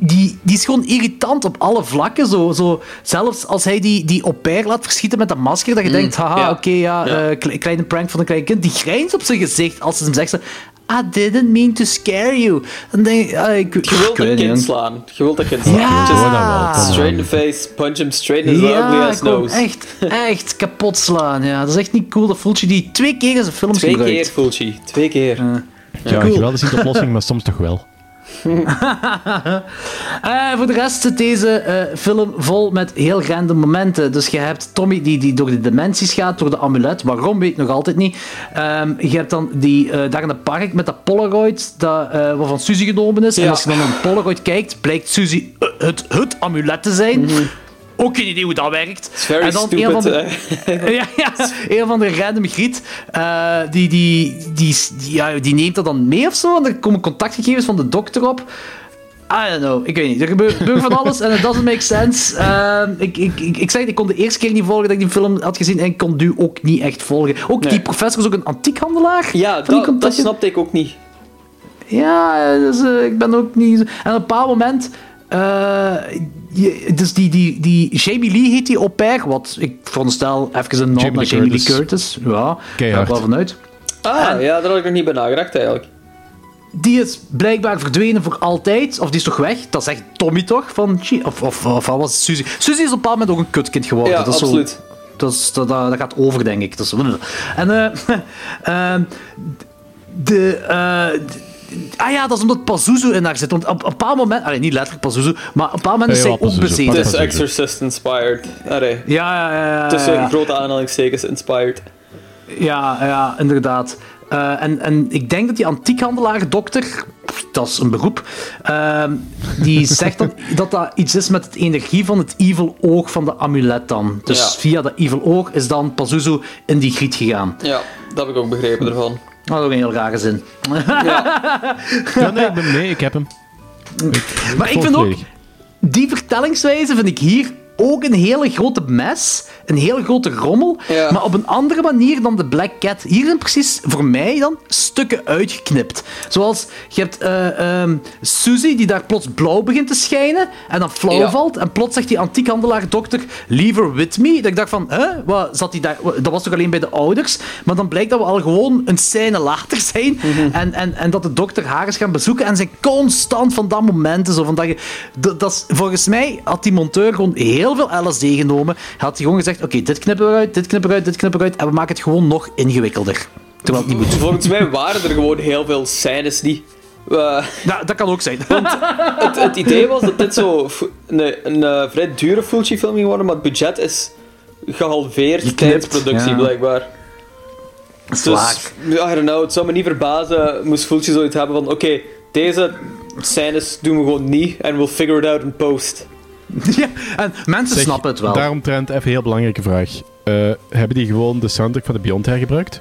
die, die is gewoon irritant op alle vlakken. Zo, zo, zelfs als hij die, die au pair laat verschieten met dat masker, dat je denkt, haha, Mm, ja. oké, ja, Ja. eh, kle- kleine prank van een klein kind. Die grijnt op zijn gezicht als ze hem zegt, I didn't mean to scare you. Dan denk ik, ah, ik, Je wilt ik dat niet, kind slaan. Je wilt dat kind slaan. Ja. Just Straight in the face, punch him straight in his ugly Ja, ass gewoon nose. echt, echt kapot slaan. Ja. Dat is echt niet cool. Dat voelt je die twee keer in zijn films Twee gebruikt. keer, Fulci. Twee keer. Ja, Cool. geweldig is niet de oplossing, maar soms toch wel. Eh, voor de rest zit deze eh, film vol met heel random momenten. Dus je hebt Tommy die, die door de dimensies gaat, door de amulet. Waarom, weet ik nog altijd niet. Ehm, je hebt dan die, eh, daar in het park met dat Polaroid dat, eh, wat van Suzy genomen is. En als je dan naar een Polaroid kijkt, blijkt Suzy het, het amulet te zijn. Ook geen idee hoe dat werkt. very en dan stupid, een van de, ja, ja, een van de random griet, eh, die, die, die, die, ja, die neemt dat dan mee of zo. En er komen contactgegevens van de dokter op. I don't know, ik weet niet. Er gebeurt, van alles en it doesn't make sense. Ehm, ik, ik, ik, ik zeg, het, ik kon de eerste keer niet volgen dat ik die film had gezien en ik kon nu ook niet echt volgen. Ook Nee. die professor is ook een antiekhandelaar. Ja, dat, dat snapte ik ook niet. Ja, dus, eh, ik ben ook niet... En op een bepaald moment... eh, je- dus die, die, die Jamie Lee heet die au pair, wat ik veronderstel even een nod Jamie naar Lee Jamie Lee Curtis. Ja, daar ga ik Keihard. wel vanuit. Ah, ja, daar had ik nog niet bij nagedacht eigenlijk. Die is blijkbaar verdwenen voor altijd. Of die is toch weg? Dat is echt Tommy toch? Van, of, of, of wat was het? Suzy? Suzy is op een bepaald moment ook een kutkind geworden. Ja, dat is zo- absoluut. dat, is, dat, dat, dat gaat over, denk ik. Dat is, en eh, ehm, de... eh, d- Ah ja, dat is omdat Pazuzu in daar zit. Want op op een bepaald moment... Allee, niet letterlijk Pazuzu, maar op een bepaald moment is zij ook bezeten. Het is Pazuzu. Exorcist inspired. Allee. Ja, ja, ja. ja, Tussen grote aanhalingstekens inspired. Ja, ja, inderdaad. Eh, en, en ik denk dat die antiekhandelaar, dokter, dat is een beroep, ehm, die zegt dan dat dat iets is met het energie van het evil oog van de amulet dan. Dus Ja. via dat evil oog is dan Pazuzu in die griet gegaan. Ja, dat heb ik ook begrepen ervan. Dat is ook een heel rare zin. Ja, nee, ik ben mee, ik heb hem. Maar ik vind ook, die vertellingswijze vind ik hier ook een hele grote mes. Een hele grote rommel. Ja. Maar op een andere manier dan de Black Cat. Hier zijn precies, voor mij dan, stukken uitgeknipt. Zoals, je hebt ehm, Suzy die daar plots blauw begint te schijnen. En dan flauw Ja. valt. En plots zegt die antiekhandelaar dokter, leave her with me. Dat ik dacht van, hè, wat zat die daar? Dat was toch alleen bij de ouders? Maar dan blijkt dat we al gewoon een scène later zijn. Mhm. en, en, en dat de dokter haar is gaan bezoeken. En zijn constant van dat momenten. Zo van dat je, dat, dat is, volgens mij had die monteur gewoon heel veel LSD genomen. Hij had hij gewoon gezegd, oké, dit knippen we uit, dit knippen we uit, dit knippen we uit. En we maken het gewoon nog ingewikkelder. Terwijl het niet moet. Volgens mij waren er gewoon heel veel scènes die... Ja, dat kan ook zijn. het, het idee was dat dit zo een, een eh, vrij dure Fulci film ging worden, maar het budget is gehalveerd tijdens productie, ja. blijkbaar. Zwaar. Dus, I don't know, het zou me niet verbazen moest Fulci zoiets hebben van oké, deze scènes doen we gewoon niet en we'll figure it out in post. ja, en mensen Zeg, snappen het wel. Daaromtrent even een heel belangrijke vraag. Eh, hebben die gewoon de soundtrack van de Beyond hergebruikt?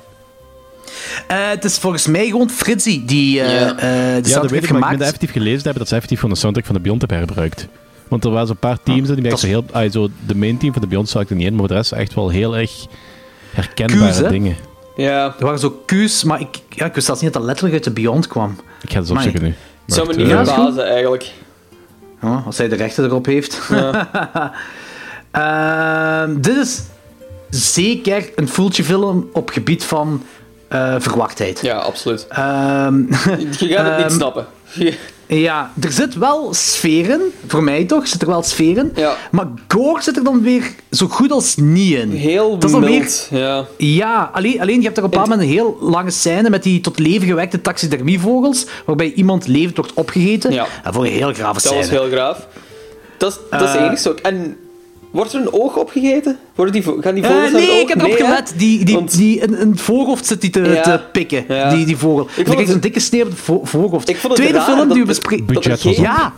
Eh, het is volgens mij gewoon Fritzy die eh Ja. eh, de ja, dat soundtrack weet heeft ik, maar ik gemaakt. ben dat effectief gelezen hebben dat ze effectief van de soundtrack van de Beyond hebben hergebruikt. Want er waren zo'n paar teams die echt dat zo heel... ah, zo, de main team van de Beyond zag ik er niet in, maar de rest echt wel heel erg herkenbare Q's, dingen. Ja, Er waren zo Q's, maar ik, ja, ik wist zelfs niet dat dat letterlijk uit de Beyond kwam. Ik ga het eens opzoeken nu. het zou me niet verbazen eigenlijk. Ja, als hij de rechten erop heeft. Ehm, dit is zeker een Fulci film op gebied van eh, verwachtheid. Ja, absoluut. Ehm, Je gaat het niet Ehm, snappen. Ja, er zit wel sferen, voor mij toch, zit er wel sferen. Ja. Maar gore zit er dan weer zo goed als niet in. Heel Dat is dan mild, ja. Ja, alleen, alleen je hebt er op een bepaald moment een heel lange scène met die tot leven gewekte taxidermievogels, waarbij iemand levend wordt opgegeten. Ja. En voor een heel grave Dat scène. was heel graaf. Dat is, dat is het Eh, enige ook. En wordt er een oog opgegeten? Worden die, gaan die Eh, vogels het nee, oog? ik heb erop Nee, gelet. Die, die, Want- die, in, in het voorhoofd zit die te, Ja. te pikken, Ja. die, die vogel. En dan het- krijg een dikke sneeuw op het vo- voorhoofd. Ik vond het Tweede film dat die we bespreken... Budget was. Ja.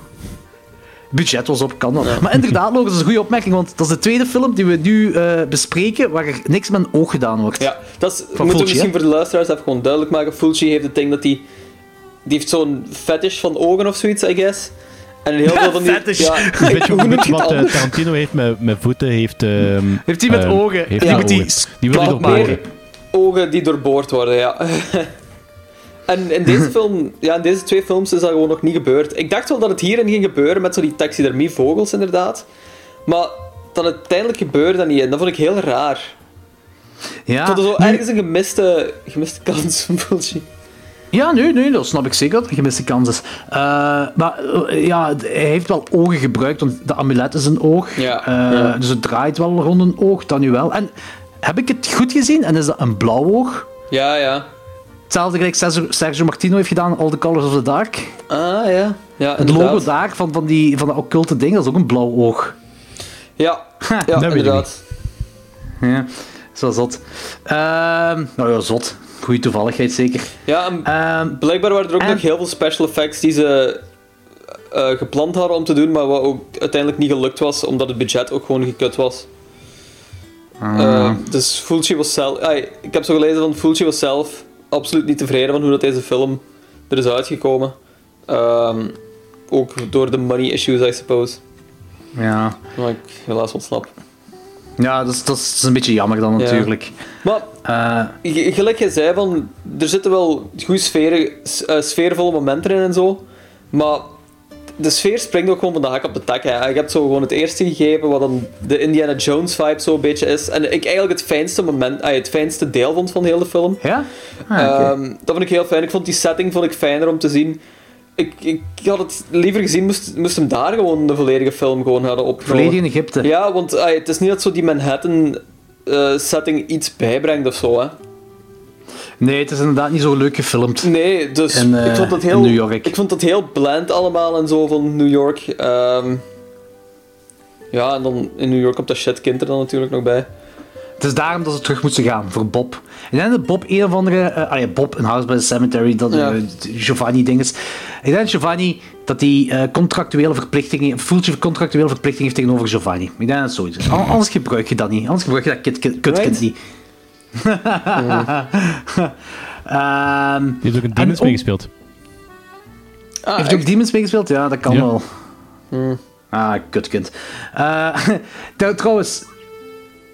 Budget was op, kan dat. Maar inderdaad, Logan, dat is een goede opmerking, want dat is de tweede film die we nu eh, bespreken waar er niks met een oog gedaan wordt. Ja, dat is, Van moeten we Fulci, misschien hè? voor de luisteraars even gewoon duidelijk maken. Fulci heeft het ding dat hij... Die heeft zo'n fetish van ogen of zoiets, I guess. En heel veel van die... Fetish. Ja, Een beetje, hoe een noem beetje je het wat? Tarantino heeft met, met voeten, heeft... ehm, Heeft hij met ehm, ogen? Heeft Die moet die ogen. Die wil ogen die doorboord worden, ja. en in deze film, ja, in deze twee films is dat gewoon nog niet gebeurd. Ik dacht wel dat het hierin ging gebeuren met zo die taxidermievogels, inderdaad. Maar dat het uiteindelijk gebeurde dat niet. En dat vond ik heel raar. Ja, vond er zo ergens een gemiste, gemiste kans van. Ja, nee, nee, dat snap ik zeker dat het een gemiste kans is. Eh, maar eh, ja, hij heeft wel ogen gebruikt, want de amulet is een oog. Ja, Eh, ja. Dus het draait wel rond een oog, dat nu wel. En heb ik het goed gezien? En is dat een blauw oog? Ja, ja. Hetzelfde gelijk Sergio, Sergio Martino heeft gedaan, All the Colors of the Dark. Ah, ja. Ja, Het logo daar van, van, die, van dat occulte ding, dat is ook een blauw oog. Ja, ja inderdaad. Ja, zo zot. Ehm, nou ja, zot. Goeie toevalligheid zeker. Ja, Ehm, blijkbaar waren er ook en- nog heel veel special effects die ze eh, gepland hadden om te doen, maar wat ook uiteindelijk niet gelukt was, omdat het budget ook gewoon gekut was. Eh, dus Fulci was zelf... ah, ik heb zo gelezen van Fulci was zelf absoluut niet tevreden van hoe dat deze film er is uitgekomen. Ehm, ook door de money issues, I suppose. Ja. Wat ik helaas ontsnap. Ja, dat is, dat is een beetje jammer dan natuurlijk. Maar, Eh, gelijk jij zei, van, er zitten wel goede sferen, eh, sfeervolle momenten in en zo. Maar de sfeer springt ook gewoon van de hak op de tak. Hè. Je hebt zo gewoon het eerste gegeven, wat dan de Indiana Jones vibe zo een beetje is. En ik eigenlijk het fijnste moment, het fijnste deel vond van heel de film. Ja? Ah. Ehm, dat vond ik heel fijn. Ik vond die setting vond ik fijner om te zien. Ik, ik had het liever gezien, moest, moest hem daar gewoon de volledige film gewoon hadden opgenomen. Volledig in Egypte. Ja, want het is niet dat zo die Manhattan eh, setting iets bijbrengt of zo, hè. Nee, het is inderdaad niet zo leuk gefilmd. Nee, dus In, eh, ik vond het in heel... New York. Ik vond het heel bland allemaal en zo van New York. Ehm, ja, en dan in New York komt dat shitkind er dan natuurlijk nog bij. Het is daarom dat ze terug moesten gaan, voor Bob. Ik denk dat Bob een of andere... eh allee, Bob in House by the Cemetery, dat Ja. eh, Giovanni ding is. Ik denk dat Giovanni dat hij eh, contractuele verplichtingen, Fulci contractuele verplichtingen heeft tegenover Giovanni. Ik denk dat het zoiets Anders gebruik je dat niet. Anders gebruik je dat kut, kut, kutkind niet. Ehm, heeft ook een en Demons ook- meegespeeld. heeft hij ook Demons meegespeeld? Ja, dat kan Ja. wel. Ah, kutkind. Eh, trouw- trouwens,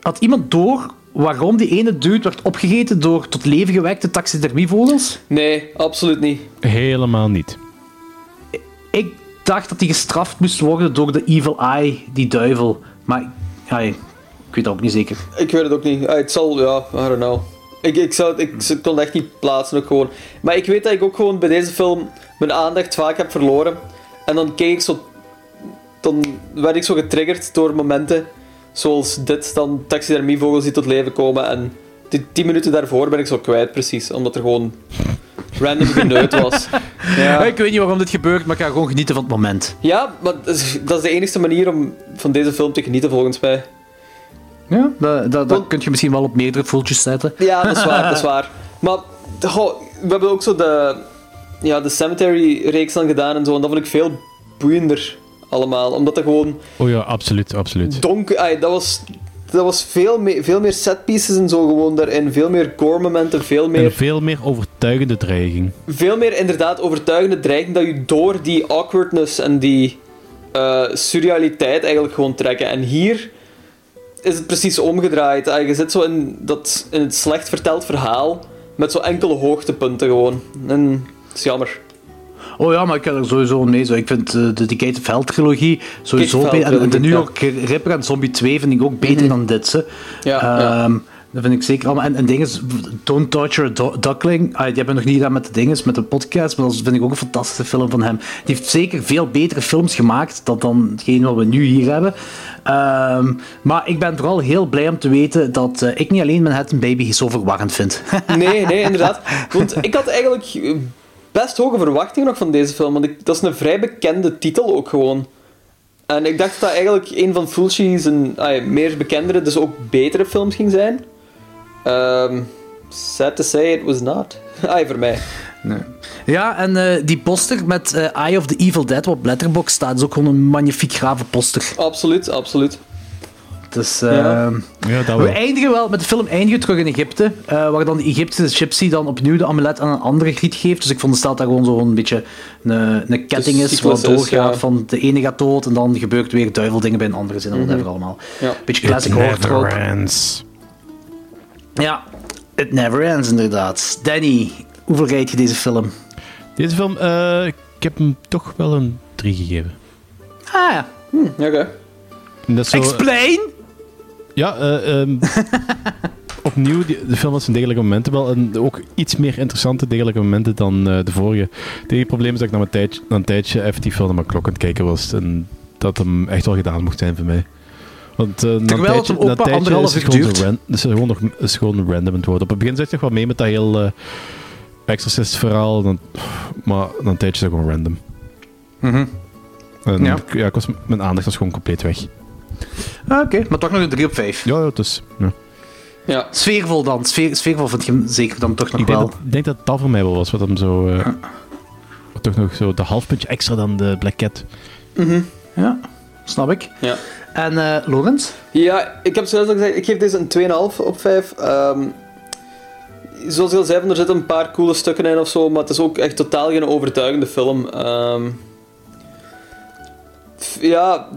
had iemand door waarom die ene dude werd opgegeten door tot leven gewekte taxidermievogels? Nee, absoluut niet. Helemaal niet. Ik dacht dat hij gestraft moest worden door de Evil Eye, die duivel. Maar ja, ik weet dat ook niet zeker. Ik weet het ook niet. Ah, het zal, ja, I don't know. Ik, ik, zou, het- ik, ik kon het echt niet plaatsen ook gewoon. Maar ik weet dat ik ook gewoon bij deze film mijn aandacht vaak heb verloren. En dan keek ik zo... Dan werd ik zo getriggerd door momenten zoals dit. Dan taxidermievogels die tot leven komen. En die tien minuten daarvoor ben ik zo kwijt precies. Omdat er gewoon random geneut was. Ja. Ik weet niet waarom dit gebeurt, maar ik ga gewoon genieten van het moment. Ja, maar dat is, de enige manier om van deze film te genieten volgens mij. Ja, dat, dat, dat kun je misschien wel op meerdere voeltjes zetten. Ja, dat is waar, dat is waar. Maar goh, we hebben ook zo de, ja, de Cemetery-reeks dan gedaan en zo, en dat vond ik veel boeiender allemaal. Omdat dat gewoon Oh ja, absoluut, absoluut. donker... ai, dat was, dat was veel, me- veel meer setpieces en zo gewoon daarin. Veel meer gore-momenten, veel En meer, veel meer overtuigende dreiging. veel meer inderdaad overtuigende dreiging dat je door die awkwardness en die eh, surrealiteit eigenlijk gewoon trekken. En hier is het precies omgedraaid. Ah, Je zit zo in, dat, in het slecht verteld verhaal met zo enkele hoogtepunten gewoon. En dat is jammer. Oh ja, maar ik heb er sowieso mee. Zo. Ik vind eh, de Decade of Hell trilogie sowieso Gate Hell beter. En de New York Ripper en Zombie 2 vind ik ook beter dan dit. Ze. Ja, ja. Ehm, Dat vind ik zeker allemaal. En, en dinges, Don't Torture a Do- Duckling. Ah, die hebben we nog niet gedaan met de dinges, met de podcast. Maar dat vind ik ook een fantastische film van hem. Die heeft zeker veel betere films gemaakt dan, dan hetgeen wat we nu hier hebben. Ehm, maar ik ben vooral heel blij om te weten dat eh, ik niet alleen Manhattan Baby zo verwarrend vind. Nee, nee, inderdaad. Want ik had eigenlijk eh, best hoge verwachtingen nog van deze film. Want ik, dat is een vrij bekende titel ook gewoon. En ik dacht dat dat eigenlijk een van Fulci's een, ah, meer bekendere, dus ook betere films ging zijn. Ehm sad to say, it was not. Ah, voor mij. Ja, en eh, die poster met eh, Eye of the Evil Dead wat op Letterboxd staat, is ook gewoon een magnifiek grave poster. Absoluut, absoluut. Dus, eh, Ja, dat we wel. eindigen wel, met de film eindigen terug in Egypte, eh, waar dan de Egyptische gypsy dan opnieuw de amulet aan een andere griet geeft. Dus ik vond dat dat gewoon zo'n beetje een, een ketting is, wat doorgaat ja. van de ene gaat dood en dan gebeurt weer duiveldingen bij een andere zin en Mhm. whatever allemaal. Ja. Beetje classic horror trope. ends. Ja, it never ends inderdaad. Danny, hoeveel rijd je deze film? Deze film, eh, ik heb hem toch wel een 3 gegeven. Ah ja. Oké. Dat is zo, Explain! Ja, eh, ehm, opnieuw, die- de film had zijn degelijke momenten wel. En ook iets meer interessante degelijke momenten dan eh, de vorige. Het enige probleem is dat ik na een, tijdje, na een tijdje even die film naar mijn klok aan het kijken was. En dat hem echt wel gedaan mocht zijn voor mij. Want na een Terwijl het hem ook maar anderhalf is uur gewoon, zo duurt. ran, is het gewoon, nog, is gewoon random aan het worden. Op het begin zit je nog wel mee met dat heel eh Exorcist verhaal. Dan, maar na een tijdje is het gewoon random. Mhm. En, Ja. ja. ik was, mijn aandacht was gewoon compleet weg. Ah, Oké, maar toch nog een 3 op 5. Ja, ja, dus... Ja. Ja. Sfeervol dan. Sfeer, sfeervol vind je hem zeker dan toch nog Ik denk, wel. dat, ik denk dat dat voor mij wel was wat hem zo. eh, toch nog zo de half puntje extra dan de Black Cat. Mhm. Ja, snap ik. Ja. En eh Lorenz? Ja, ik heb zoals al gezegd, ik geef deze een 2,5 op 5. Ehm, zoals je al zei, er zitten een paar coole stukken in of zo, maar het is ook echt totaal geen overtuigende film. Ehm, ja,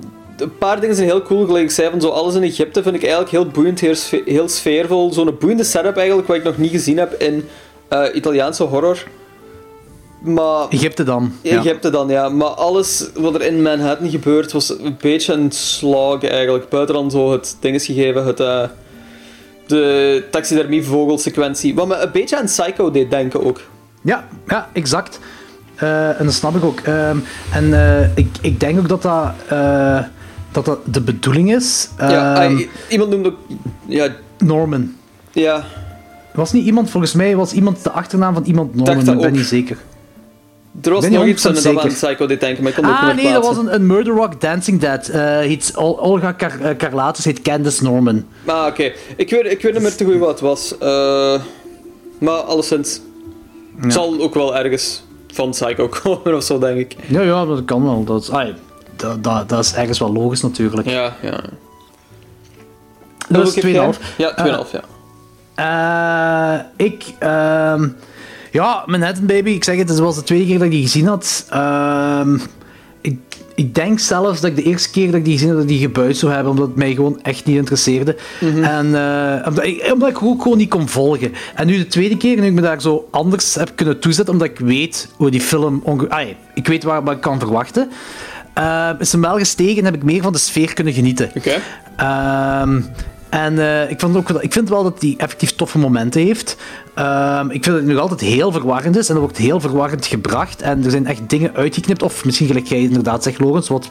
een paar dingen zijn heel cool, gelijk ik zei, van zo alles in Egypte vind ik eigenlijk heel boeiend, heel, sfe- heel sfeervol. Zo'n boeiende setup eigenlijk, wat ik nog niet gezien heb in eh, Italiaanse horror. Maar... Egypte dan. ja. Egypte dan, ja. Maar alles wat er in Manhattan gebeurt was een beetje een slog eigenlijk. Buiten dan zo het ding is gegeven, het, eh, de taxidermievogelsequentie. Wat me een beetje aan Psycho deed denken ook. Ja, ja exact. Eh, en dat snap ik ook. Ehm, en ik, ik denk ook dat dat, dat, dat de bedoeling is. ja, Ehm, ah, i- iemand noemde ook... Ja, Norman. ja. Was niet iemand, volgens mij was iemand de achternaam van iemand Norman, ik ben ook. niet zeker. Er was ben niet nog iets 100% in dat me aan zeker. Psycho denken, maar ik kon het ook Ah niet nee, dat was een, een Murder Rock Dancing Dead. Eh heet Ol- Olga eh, Karlatis heet Candice Norman. Ah, oké. Ik, weet, ik weet niet meer te goed wat het was. Eh, maar alleszins... Het zal ook wel ergens van Psycho komen of zo, denk ik. Ja, ja, dat kan wel. Dat is, ah, dat, dat, dat is ergens wel logisch natuurlijk. Ja, ja. Dat Hoeveel is geef 2,5. jij? Ja, 2,5, ja. Eh, ik, ehm ja, Manhattan Baby, ik zeg het, het was de tweede keer dat ik die gezien had. Ehm, ik, ik denk zelfs dat ik de eerste keer dat ik die gezien had, dat ik die gebuit zou hebben, omdat het mij gewoon echt niet interesseerde. En eh, omdat, ik, omdat ik ook gewoon niet kon volgen. En nu de tweede keer, nu ik me daar zo anders heb kunnen toezetten, omdat ik weet hoe die film... ah, ik weet waar, wat ik kan verwachten. Eh, is hem wel gestegen en heb ik meer van de sfeer kunnen genieten. Oké. Ehm, en eh, ik, vond ook, ik vind wel dat hij effectief toffe momenten heeft. Ehm, ik vind dat het nog altijd heel verwarrend is en dat wordt heel verwarrend gebracht. En er zijn echt dingen uitgeknipt, of misschien gelijk jij inderdaad zegt, Logans, wat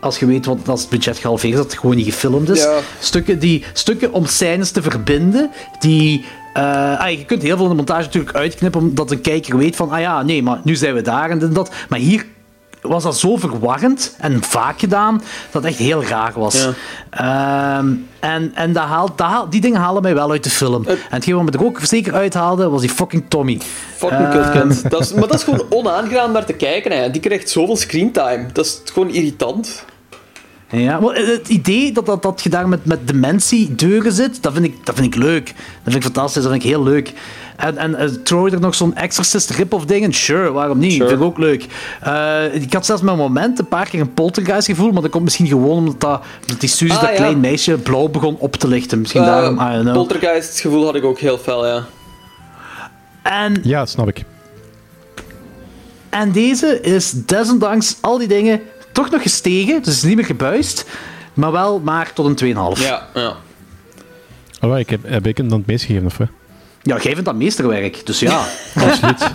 als je weet wat als het budget gehalveerd is, dat het gewoon niet gefilmd is. Ja. Stukken, die, stukken om scènes te verbinden, die... eh, ah, je kunt heel veel in de montage natuurlijk uitknippen, omdat een kijker weet van, ah ja, nee, maar nu zijn we daar en dit en dat. Maar hier was dat zo verwarrend en vaak gedaan, dat het echt heel raar was. Ehm, en en dat haalt, dat haalt, die dingen halen mij wel uit de film. en hetgeen wat me er ook zeker uithaalde, was die fucking Tommy. Fucking. Dat is, maar dat is gewoon onaangenaam naar te kijken. Hè. Die krijgt zoveel screentime. Dat is gewoon irritant. Ja, maar het idee dat, dat, dat je daar met, met dementie-deuren zit, dat vind, ik, dat vind ik leuk. Dat vind ik fantastisch, dat vind ik heel leuk. En, en uh, trouw er nog zo'n Exorcist rip-off dingen? Sure, waarom niet? Sure. Vind ik ook leuk. Uh, ik had zelfs met een moment een paar keer een poltergeist gevoel, maar dat komt misschien gewoon omdat, dat, omdat die Suzy, Ah, dat ja. klein meisje, blauw begon op te lichten. Misschien Uh, daarom, I don't know. Poltergeist gevoel had ik ook heel fel, ja. En, Ja, snap ik. en deze is desondanks al die dingen toch nog gestegen, dus het is niet meer gebuist, maar wel maar tot een 2,5. Ja, ja. Oh, ik heb, heb ik hem dan het meest gegeven, of wat? Ja, jij vindt dat meesterwerk, dus ja. Absoluut.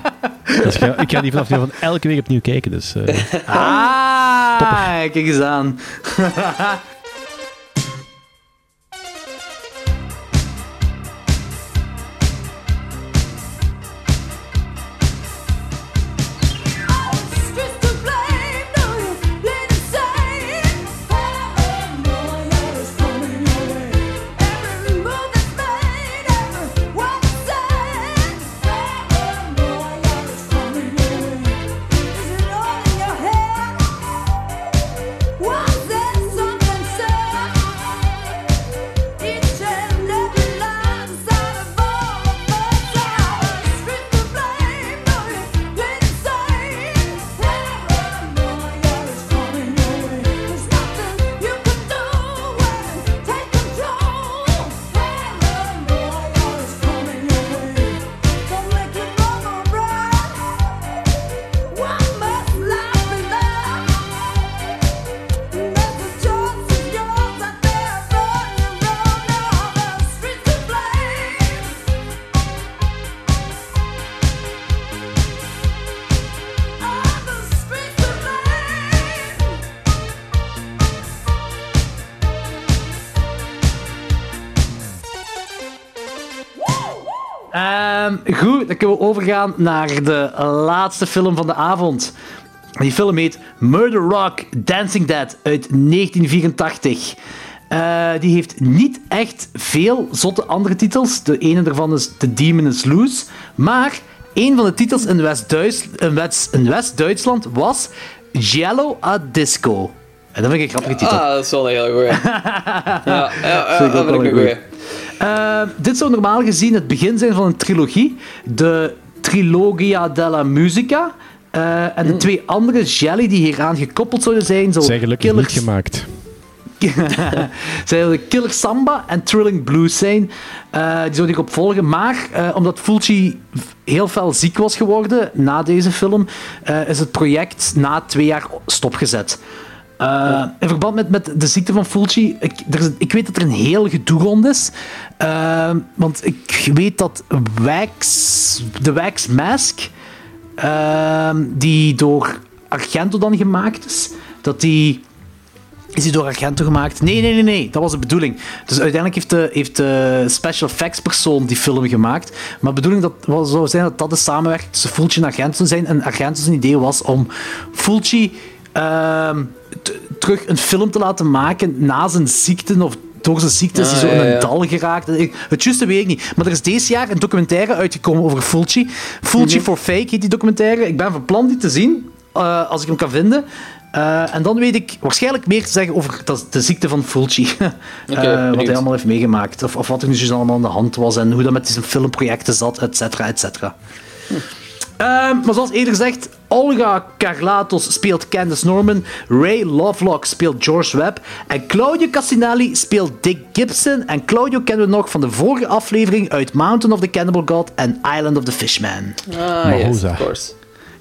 Dus ik, ga, ik ga die vanaf nu van elke week opnieuw kijken, dus... eh, Ah, kijk eens aan. Goed, dan kunnen we overgaan naar de laatste film van de avond. Die film heet Murder Rock Dancing Dead uit 1984. Eh, die heeft niet echt veel zotte andere titels. De ene daarvan is The Demon is Loose. Maar een van de titels in West-Duits- in West- West-Duitsland was Jello a Disco. En dat vind ik een grappige titel. Ah, dat is wel een hele goeie. ja, ja, ja, Vind ik dat ook wel vind ik een goeie. Eh, dit zou normaal gezien het begin zijn van een trilogie. De Trilogia della Musica. Eh, en de twee andere jelly die hieraan gekoppeld zouden zijn, zo Zijn gelukkig Killers, niet gemaakt. zouden Killer Samba en Thrilling Blues zijn. Eh, die zouden hierop volgen. Maar omdat Fulci heel fel ziek was geworden na deze film, is het project na twee jaar stopgezet. In verband met, met de ziekte van Fulci, ik, er is- ik weet dat er een heel gedoe rond is. Eh, want ik weet dat Wax, de Wax Mask, eh, die door Argento dan gemaakt is, dat die is die door Argento gemaakt? Nee, nee, nee, nee. Dat was de bedoeling. Dus uiteindelijk heeft de, heeft special effects persoon die film gemaakt. Maar de bedoeling dat, zou zijn dat dat de samenwerking tussen Fulci en Argento zijn. En Argento's idee was om Fulci ehm, terug een film te laten maken na zijn ziekte of door zijn ziekte is hij Ah, zo in ja, een dal geraakt. Het juiste weet ik niet. Maar er is deze jaar een documentaire uitgekomen over Fulci. Fulci Mhm. for Fake heet die documentaire. Ik ben van plan die te zien, eh, als ik hem kan vinden. Eh, en dan weet ik waarschijnlijk meer te zeggen over dat, de ziekte van Fulci. Eh, wat hij allemaal heeft meegemaakt. Of, of wat er nu juist allemaal aan de hand was. En hoe dat met zijn filmprojecten zat, et cetera, et cetera. Ehm, maar zoals eerder gezegd, Olga Carlatos speelt Candice Norman, Ray Lovelock speelt George Webb en Claudio Cassinelli speelt Dick Gibson. En Claudio kennen we nog van de vorige aflevering uit Mountain of the Cannibal God en Island of the Fishman. Ah, yes, of course.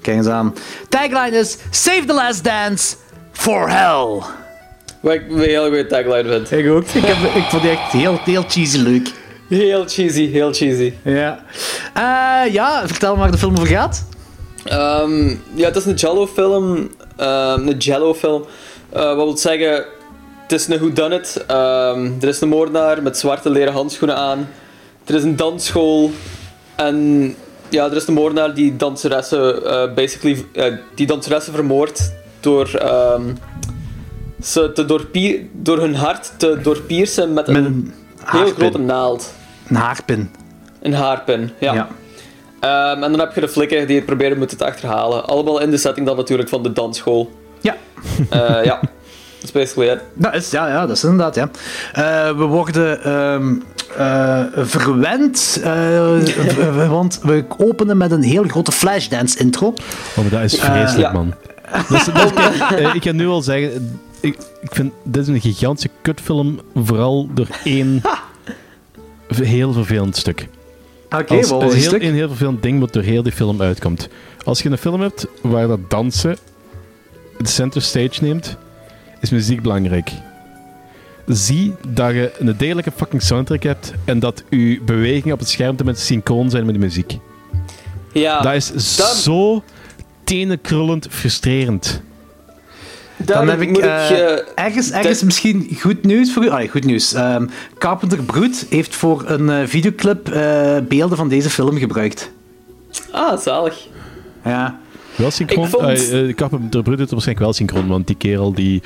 Kijk eens aan. Tagline is Save the Last Dance for Hell. Wat ik een hele goede tagline vind. Ik ook. Ik, heb, ik vond die echt heel, heel cheesy leuk. Heel cheesy, heel cheesy. Ja. Eh, ja, vertel me waar de film over gaat. Ehm, ja, het is een Jello-film. ehm, een Jello-film. Eh, wat wil zeggen, het is een whodunit. Ehm er is een moordenaar met zwarte leren handschoenen aan. Er is een dansschool. En ja, er is een moordenaar die danseressen, eh, basically, eh, die danseressen vermoordt door ehm, ze te doorpier, door hun hart te doorpiersen met een, heel grote naald. Een haarpin. Een haarpin, ja. Ja. Ehm, en dan heb je de flikken die het proberen moeten te achterhalen. Allemaal in de setting dan natuurlijk van de dansschool. Ja. Eh, ja, that's basically it. Dat is, ja, ja, dat is inderdaad, ja. Eh, we worden ehm, eh, verwend, eh, want we openen met een heel grote Flashdance intro. Oh, maar dat is vreselijk, ja. man. Dat is, dat is- ik kan nu al zeggen, ik, ik vind dit is een gigantische kutfilm, vooral door één heel vervelend stuk. Oké, Als- wat een heel, stuk? een heel vervelend ding wat door heel die film uitkomt. Als je een film hebt waar dat dansen de center stage neemt, is muziek belangrijk. Zie dat je een degelijke fucking soundtrack hebt en dat je bewegingen op het scherm tenminste synchroon zijn met de muziek. Ja, dat is zo tenenkrullend frustrerend. Dan heb ik eh, je- ergens, ergens misschien goed nieuws voor u. Ah, goed nieuws. Ehm, Carpenter Brut heeft voor een eh, videoclip eh, beelden van deze film gebruikt. Ah, zalig. Ja. Wel synchroon? Ik vond- Eh, eh, Carpenter Brut doet het waarschijnlijk wel synchroon, want die kerel die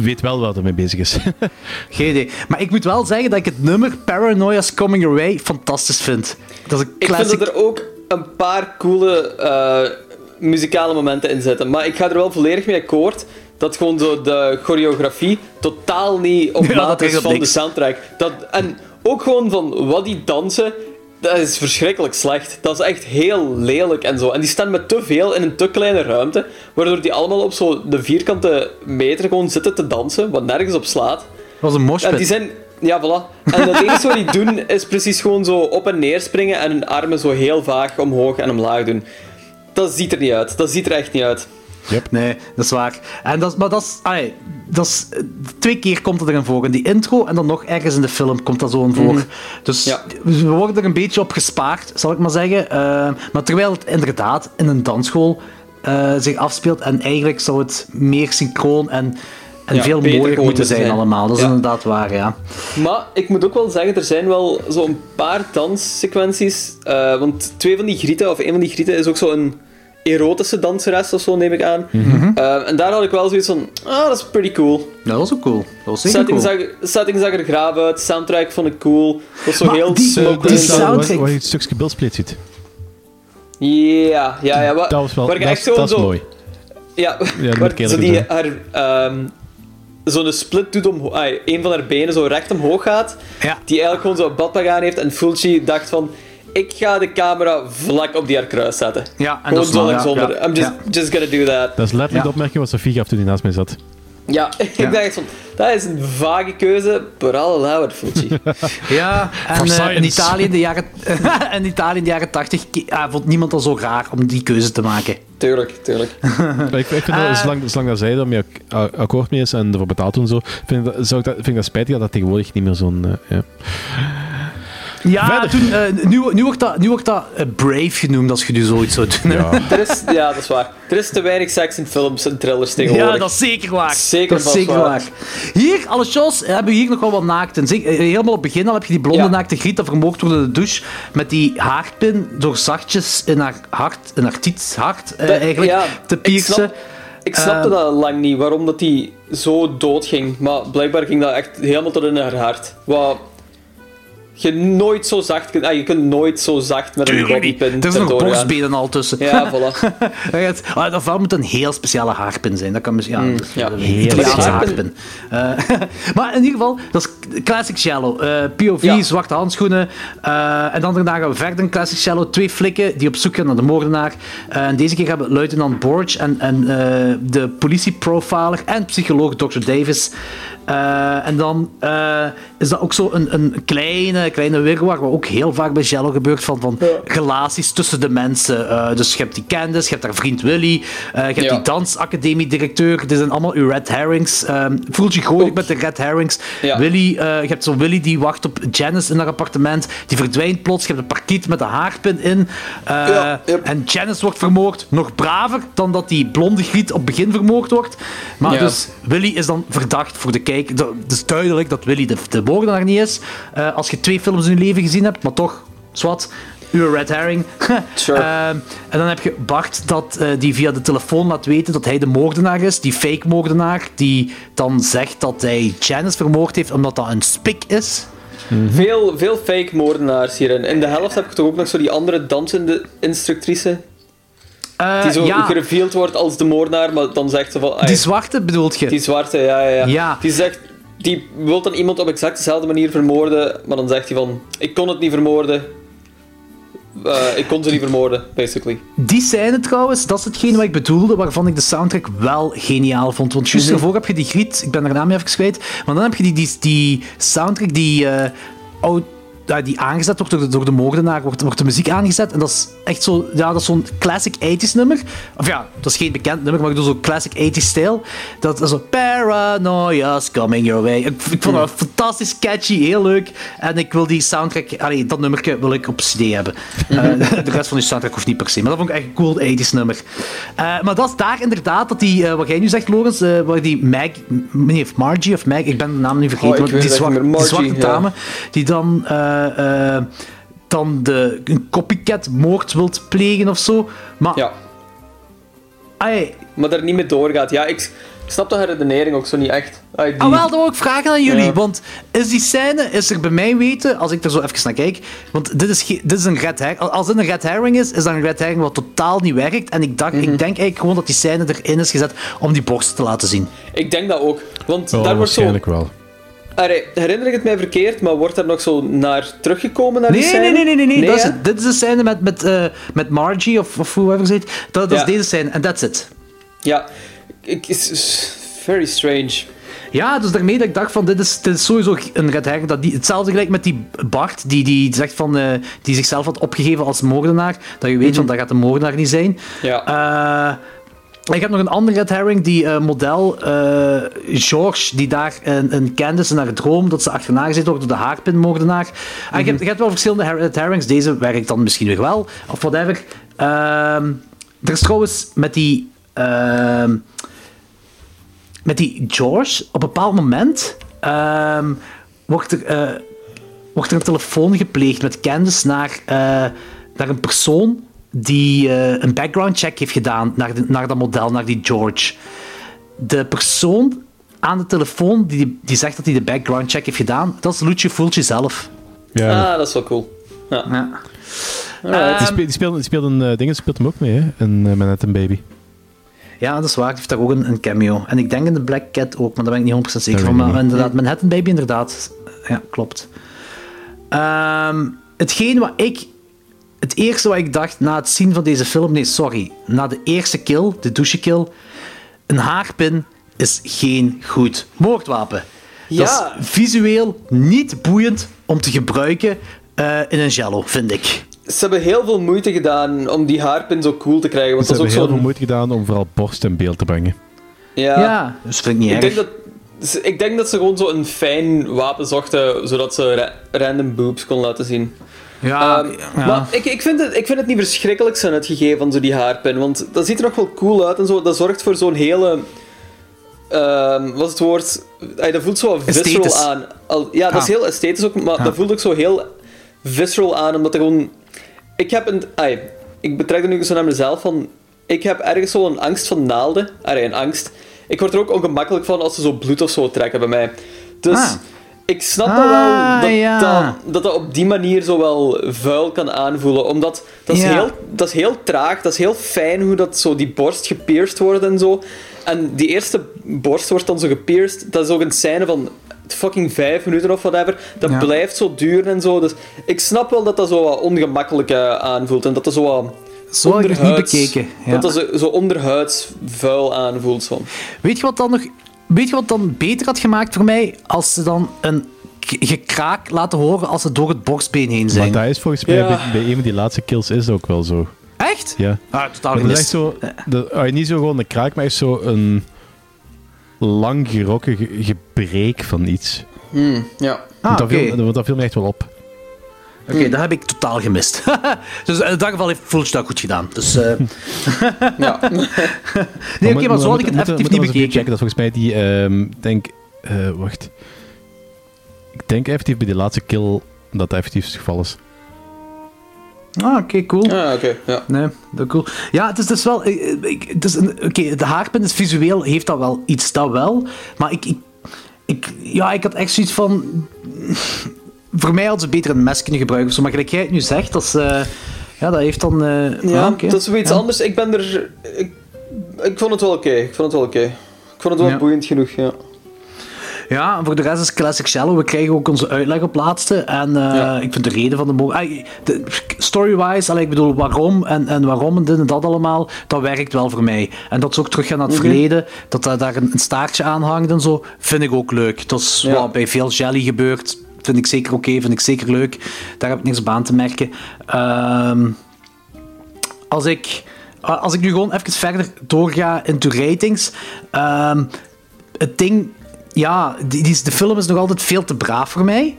weet wel wat er mee bezig is. Geen idee. Maar ik moet wel zeggen dat ik het nummer Paranoia's Coming Your Way fantastisch vind. Dat is een Ik classic. vind dat er ook een paar coole eh, muzikale momenten in zitten. Maar ik ga er wel volledig mee akkoord dat gewoon zo de choreografie totaal niet op maat is van de soundtrack. Dat, en ook gewoon van wat die dansen, dat is verschrikkelijk slecht. Dat is echt heel lelijk en zo. En die staan met te veel in een te kleine ruimte, waardoor die allemaal op zo de vierkante meter gewoon zitten te dansen, wat nergens op slaat. Dat was een moshpit. En die zijn... Ja, voilà. En het enige wat die doen, is precies gewoon zo op en neer springen en hun armen zo heel vaag omhoog en omlaag doen. Dat ziet er niet uit. Dat ziet er echt niet uit. Nee, dat is waar. En dat, is- maar dat is, ai, dat is... Twee keer komt het erin voor. In die intro en dan nog ergens in de film komt dat zo in voor. Mhm. Dus we worden er een beetje op gespaard, zal ik maar zeggen. Eh, maar terwijl het inderdaad in een dansschool eh, zich afspeelt en eigenlijk zou het meer synchroon en, en Ja, veel mooier moeten zijn zijn. allemaal. Dat is Ja. inderdaad waar, ja. Maar ik moet ook wel zeggen, er zijn wel zo'n paar danssequenties. eh, want twee van die grieten, of een van die grieten, is ook zo'n erotische danseres of zo, neem ik aan. Mhm. Eh, en daar had ik wel zoiets van, ah, dat is pretty cool. Ja, dat was ook cool. Dat was zeker Setting, cool. zag, setting zag er graaf uit, soundtrack vond ik cool. Dat was zo Maar heel die- die soundtrack- Waar je het stukje bilspleet ziet. Ja, ja, ja. wa- Dat was wel waar dat echt zo, dat is zo, mooi. Ja, waar ik zo die haar, ehm, zo'n split doet om, ay, een van haar benen zo recht omhoog gaat, die eigenlijk gewoon zo'n badpak aan heeft en Fulci dacht van, ik ga de camera vlak op die haar kruis zetten. Ja, en gewoon dat is ja, zonder. ja, I'm just, ja. just gonna do that. Dat is letterlijk Ja. de opmerking wat Sofie gaf toen hij naast mij zat. Ja, ik dacht echt van, dat is een vage keuze, allow it, Fulci. Ja, en eh, in. Italië in, de jaren, in Italië in de jaren 80 ah, vond niemand dat zo raar om die keuze te maken. tuurlijk, tuurlijk. Maar ik, ik vind Eh. dat, zolang, zolang dat zij daarmee ak- akkoord mee is en ervoor betaalt en zo, vind ik dat, zou ik dat, vind ik dat spijtig dat dat tegenwoordig niet meer zo'n... eh, ja. Ja, toen, eh, nu, nu wordt dat, nu wordt dat eh, brave genoemd als je nu zoiets zou doen. Ja. Er is, ja, dat is waar. Er is te weinig seks in films en thrillers tegenwoordig. Ja, dat is zeker waar. Zeker dat is zeker waar. waar. Hier, alle shows hebben we hier nog wel wat naakten. Eh, Helemaal op het begin al heb je die blonde Ja. naakte Griet dat vermoord wordt in de douche met die haarpin door zachtjes in haar hart, in haar tiets hart eh, eigenlijk ja, te ik piercen. Ik snapte Eh, dat lang niet, waarom dat die zo dood ging. Maar blijkbaar ging dat echt helemaal tot in haar hart. Wat je nooit zo zacht kunt... ah, je kunt nooit zo zacht met een bobbypin Er zijn nog borstbenen al tussen. Ja, voilà. Ah, dat moet een heel speciale haarpin zijn. Dat kan misschien... Ja, Mm, is ja. Heel haarpin. haarpin. Eh, maar in ieder geval, dat is classic shallow. Eh, POV, Ja. zwarte handschoenen. Eh, en dan daarna gaan we verder in classic shallow. Twee flikken die op zoek gaan naar de moordenaar. Eh, en deze keer hebben we luitenant Borge en, en eh, de politieprofiler en psycholoog Dr. Davis. Eh, en dan eh, is dat ook zo een, een kleine, kleine wirwar, wat ook heel vaak bij Jello gebeurt, van, van relaties tussen de mensen. Eh, dus je hebt die Candice, je hebt haar vriend Willy, eh, je hebt Ja. die dansacademie-directeur. Dit zijn allemaal uw red herrings. Ehm voelt je gooit met de red herrings. Ja. Willy, eh, je hebt zo Willy die wacht op Janice in haar appartement. Die verdwijnt plots. Je hebt een parkiet met een haarpin in. Eh, Ja, yep. En Janice wordt vermoord. Nog braver dan dat die blonde griet op het begin vermoord wordt. Maar Ja. dus Willy is dan verdacht voor de kijk. Dat- Het is duidelijk dat Willy de, de moordenaar niet is. Eh, als je twee films in je leven gezien hebt, maar toch, zwart. Uw red herring. Sure. Ehm, en dan heb je Bart dat, eh, die via de telefoon laat weten dat hij de moordenaar is. Die fake moordenaar. Die dan zegt dat hij Janice vermoord heeft omdat dat een spik is. Veel, veel fake moordenaars hierin. In de helft heb ik toch ook nog zo die andere dansende instructrice. Eh, Die zo ja, gereveeld wordt als de moordenaar, maar dan zegt ze van... ai, die zwarte bedoelt je? Die zwarte, ja, ja, ja. Ja. Die zegt... Die wil dan iemand op exact dezelfde manier vermoorden, maar dan zegt hij van... Ik kon het niet vermoorden. Eh, ik kon ze niet vermoorden, basically. Die scène trouwens, dat is hetgene wat ik bedoelde, waarvan ik de soundtrack wel geniaal vond. Want juist Mhm. daarvoor heb je die griet, ik ben haar naam even kwijt, maar dan heb je die, die, die soundtrack die, oud- ja, die aangezet wordt door de, door de moordenaar, wordt, wordt de muziek aangezet. En dat is echt zo, ja, dat is zo'n classic 80s nummer. Of ja, dat is geen bekend nummer, maar ik doe zo'n classic 80s stijl. Dat is zo, paranoia's coming your way. Ik, ik vond dat fantastisch catchy, heel leuk. En ik wil die soundtrack, allee, dat nummerke wil ik op CD hebben. Eh, de rest van die soundtrack hoeft niet per se, maar dat vond ik echt een cool 80s nummer. Eh, maar dat is daar inderdaad, dat die, eh, wat jij nu zegt, eh, waar die Mag, meneer of Margie of Mag, ik ben de naam nu vergeten, Oh, maar die, zwart- die zwarte ja. dame, die dan, dan de, een copycat-moord wilt plegen of zo. Maar, Ja. ai, Maar daar niet mee doorgaat. Ja, ik, ik snap de redenering ook zo niet echt. Ai, die- Ah, wel, dat wil ik vragen aan jullie. Ja. Want is die scène, is er bij mij weten, als ik er zo even naar kijk, want dit is, dit is een red herring. Als het een red herring is, is dat een red herring wat totaal niet werkt. En ik, dacht, Mhm. ik denk eigenlijk gewoon dat die scène erin is gezet om die borst te laten zien. Ik denk dat ook. Want Oh, daar wordt zo... waarschijnlijk wel. Allee, herinner ik het mij verkeerd, maar wordt er nog zo naar teruggekomen naar die Nee, scène? nee, nee, nee, nee, nee. dat is. Dit is de scène met, met, eh, met Margie, of, of whoever ze heet. Dat, dat Ja. is deze scène, en that's it. Ja. Is very strange. Ja, dus daarmee dat ik dacht van, dit is, dit is sowieso een red herring. Dat die, hetzelfde gelijk met die Bart, die, die zegt van, eh, die zichzelf had opgegeven als moordenaar. Dat je weet, van, dat gaat een moordenaar niet zijn. Ja. Eh, ik heb nog een andere red herring, die eh, model eh, George, die daar een, een Candice in haar droom, dat ze achterna gezeten wordt door de haarpinmoordenaar. En je, hebt, je hebt wel verschillende red herrings. Deze werkt dan misschien weer wel, of whatever. Ehm, er is trouwens met die... ehm, met die George, op een bepaald moment ehm, wordt, er, eh, wordt er een telefoon gepleegd met Candice naar, naar een persoon die eh, een background check heeft gedaan naar, de- naar dat model, naar die George. De persoon aan de telefoon die, die zegt dat hij de background check heeft gedaan, dat is Lucio Fulci zelf. Ja. Ah, dat is wel cool. Ja. Ja. Die, Ehm, speel, die, speelde, die speelde een, eh, dingen speelt hem ook mee, hè? In uh, Manhattan Baby. Ja, dat is waar. Die heeft daar ook een, een cameo. En ik denk in de Black Cat ook, maar daar ben ik niet 100% zeker Dat van. Maar niet. inderdaad, Manhattan Baby, inderdaad. Ja, klopt. Ehm, hetgeen wat ik... Het eerste wat ik dacht na het zien van deze film... Nee, sorry. Na de eerste kill, de douchekill... Een haarpin is geen goed moordwapen. Dat Ja. is visueel niet boeiend om te gebruiken eh, in een jello, vind ik. Ze hebben heel veel moeite gedaan om die haarpin zo cool te krijgen. Want Ze dat is hebben ook heel zo'n... veel moeite gedaan om vooral borst in beeld te brengen. Ja. Ja, dus vind ik niet ik erg. denk, dat, ze- ik denk dat ze gewoon zo een fijn wapen zochten, zodat ze ra- random boobs kon laten zien. Ja, Ehm, ja. Maar ik, ik, vind het, ik vind het niet verschrikkelijk zijn, het gegeven van zo die haarpin. Want dat ziet er nog wel cool uit en zo. Dat zorgt voor zo'n hele... ehm wat is het woord? Ay, dat voelt zo visceral Esthetisch. aan. Al, ja, dat is Ah. heel esthetisch ook, maar Ja. dat voelt ook zo heel visceral aan, omdat er gewoon... Ik heb een... Ay, ik betrek het nu zo naar mezelf van... Ik heb ergens zo een angst van naalden. Allee, een angst. Ik word er ook ongemakkelijk van als ze zo bloed of zo trekken bij mij. Dus... Ah. Ik snap Ah, dat wel dat, ja. dat, dat dat op die manier zo wel vuil kan aanvoelen. Omdat dat is, Ja. heel, dat is heel traag, dat is heel fijn hoe dat zo die borst gepierst wordt en zo. En die eerste borst wordt dan zo gepierst. Dat is ook een scène van fucking vijf minuten of whatever. Dat Ja. blijft zo duren en zo. Dus ik snap wel dat dat zo wat ongemakkelijk eh, aanvoelt. En dat dat zo wat Zo ik het niet onderhuids- bekeken. Ja. Dat dat zo, zo onderhuids vuil aanvoelt. Zo. Weet je wat dan nog... Weet je wat dan beter had gemaakt voor mij? Als ze dan een gekraak laten horen als ze door het borstbeen heen Maar zijn. dat is volgens mij Ja. bij, bij een van die laatste kills is dat ook wel zo. Echt? Ja. Ah, totaal Maar dat is zo... Dat, ah, niet zo gewoon een kraak, maar echt zo een lang gerokken ge- gebreek van iets. Hmm, ja. Ah, dat, oké. viel, want dat viel me echt wel op. Oké, dat heb ik totaal gemist. dus in dat geval heeft Fulch dat goed gedaan. Dus, eh, Ja. nee, oké, maar zo had ik het effectief niet bekeken. Checken, dat volgens mij die... ehm denk... eh, wacht. Ik denk effectief bij die laatste kill dat dat effectief het geval is. Ah, oké, cool. Ah, oké. ja. Nee, dat is cool. Ja, het is dus wel... ik- ik- het is een- Oké, de haarpin is visueel, heeft dat wel iets, dat wel. Maar ik, ik, ik... Ja, ik had echt zoiets van... Voor mij hadden ze beter een mes kunnen gebruiken. Zo, maar gelijk jij het nu zegt, dat is... eh, ja, dat heeft dan... eh, Ja, ah, dat is zoiets Ja. anders. Ik ben er... Ik, ik vond het wel oké. Ik vond het wel oké. Ik vond het wel Ja. boeiend genoeg, ja. Ja, en voor de rest is Classic Shallow. We krijgen ook onze uitleg op laatste. En eh, Ja. ik vind de reden van de... Story-wise, allee, ik bedoel, waarom en, en waarom en dit en dat allemaal, dat werkt wel voor mij. En dat ze ook teruggaan naar het Mhm. verleden, dat daar daar een, een staartje aan hangt en zo, vind ik ook leuk. Dat is Ja. wat bij veel Jelly gebeurt. Vind ik zeker oké, vind ik zeker leuk. Daar heb ik niks op aan te merken. Ehm, als ik, als ik nu gewoon even verder doorga into ratings. ehm, het ding, ja, die, die, de film is nog altijd veel te braaf voor mij.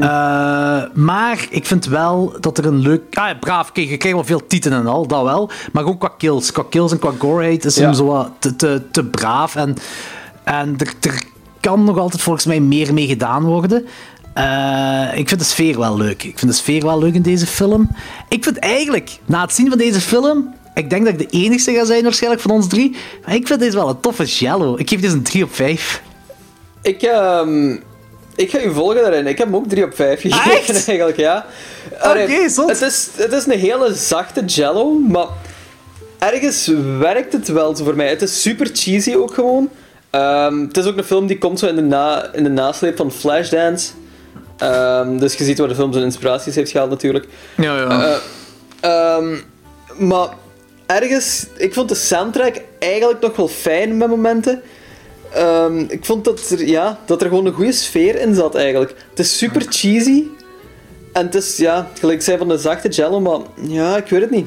Eh, maar ik vind wel dat er een leuk... Ah ja, braaf, kijk, je krijgt wel veel tieten en al, dat wel. Maar ook qua kills. Qua kills en qua goreheid is Ja. hem zo wat te, te, te braaf. En, en er, er kan nog altijd volgens mij meer mee gedaan worden. Eh, ik vind de sfeer wel leuk. Ik vind de sfeer wel leuk in deze film. Ik vind eigenlijk, na het zien van deze film... Ik denk dat ik de enige ga zijn waarschijnlijk van ons drie. Maar ik vind deze wel een toffe jello. Ik geef deze een 3 op 5. Ik, ehm, ik ga u volgen daarin. Ik heb hem ook 3 op 5 gegeven, Ah, Echt? eigenlijk, ja. Oké, zot. Het is, het is een hele zachte jello, maar ergens werkt het wel zo voor mij. Het is super cheesy ook gewoon. Ehm, het is ook een film die komt zo in de, na, in de nasleep van Flashdance. Ehm, dus je ziet waar de film zijn inspiraties heeft gehaald natuurlijk. Ja, ja. Eh, ehm, maar ergens, ik vond de soundtrack eigenlijk nog wel fijn met momenten. Ehm, ik vond dat er, ja, dat er gewoon een goede sfeer in zat eigenlijk. Het is super cheesy. En het is, ja, gelijk ik zei van de zachte jello, maar ja, ik weet het niet.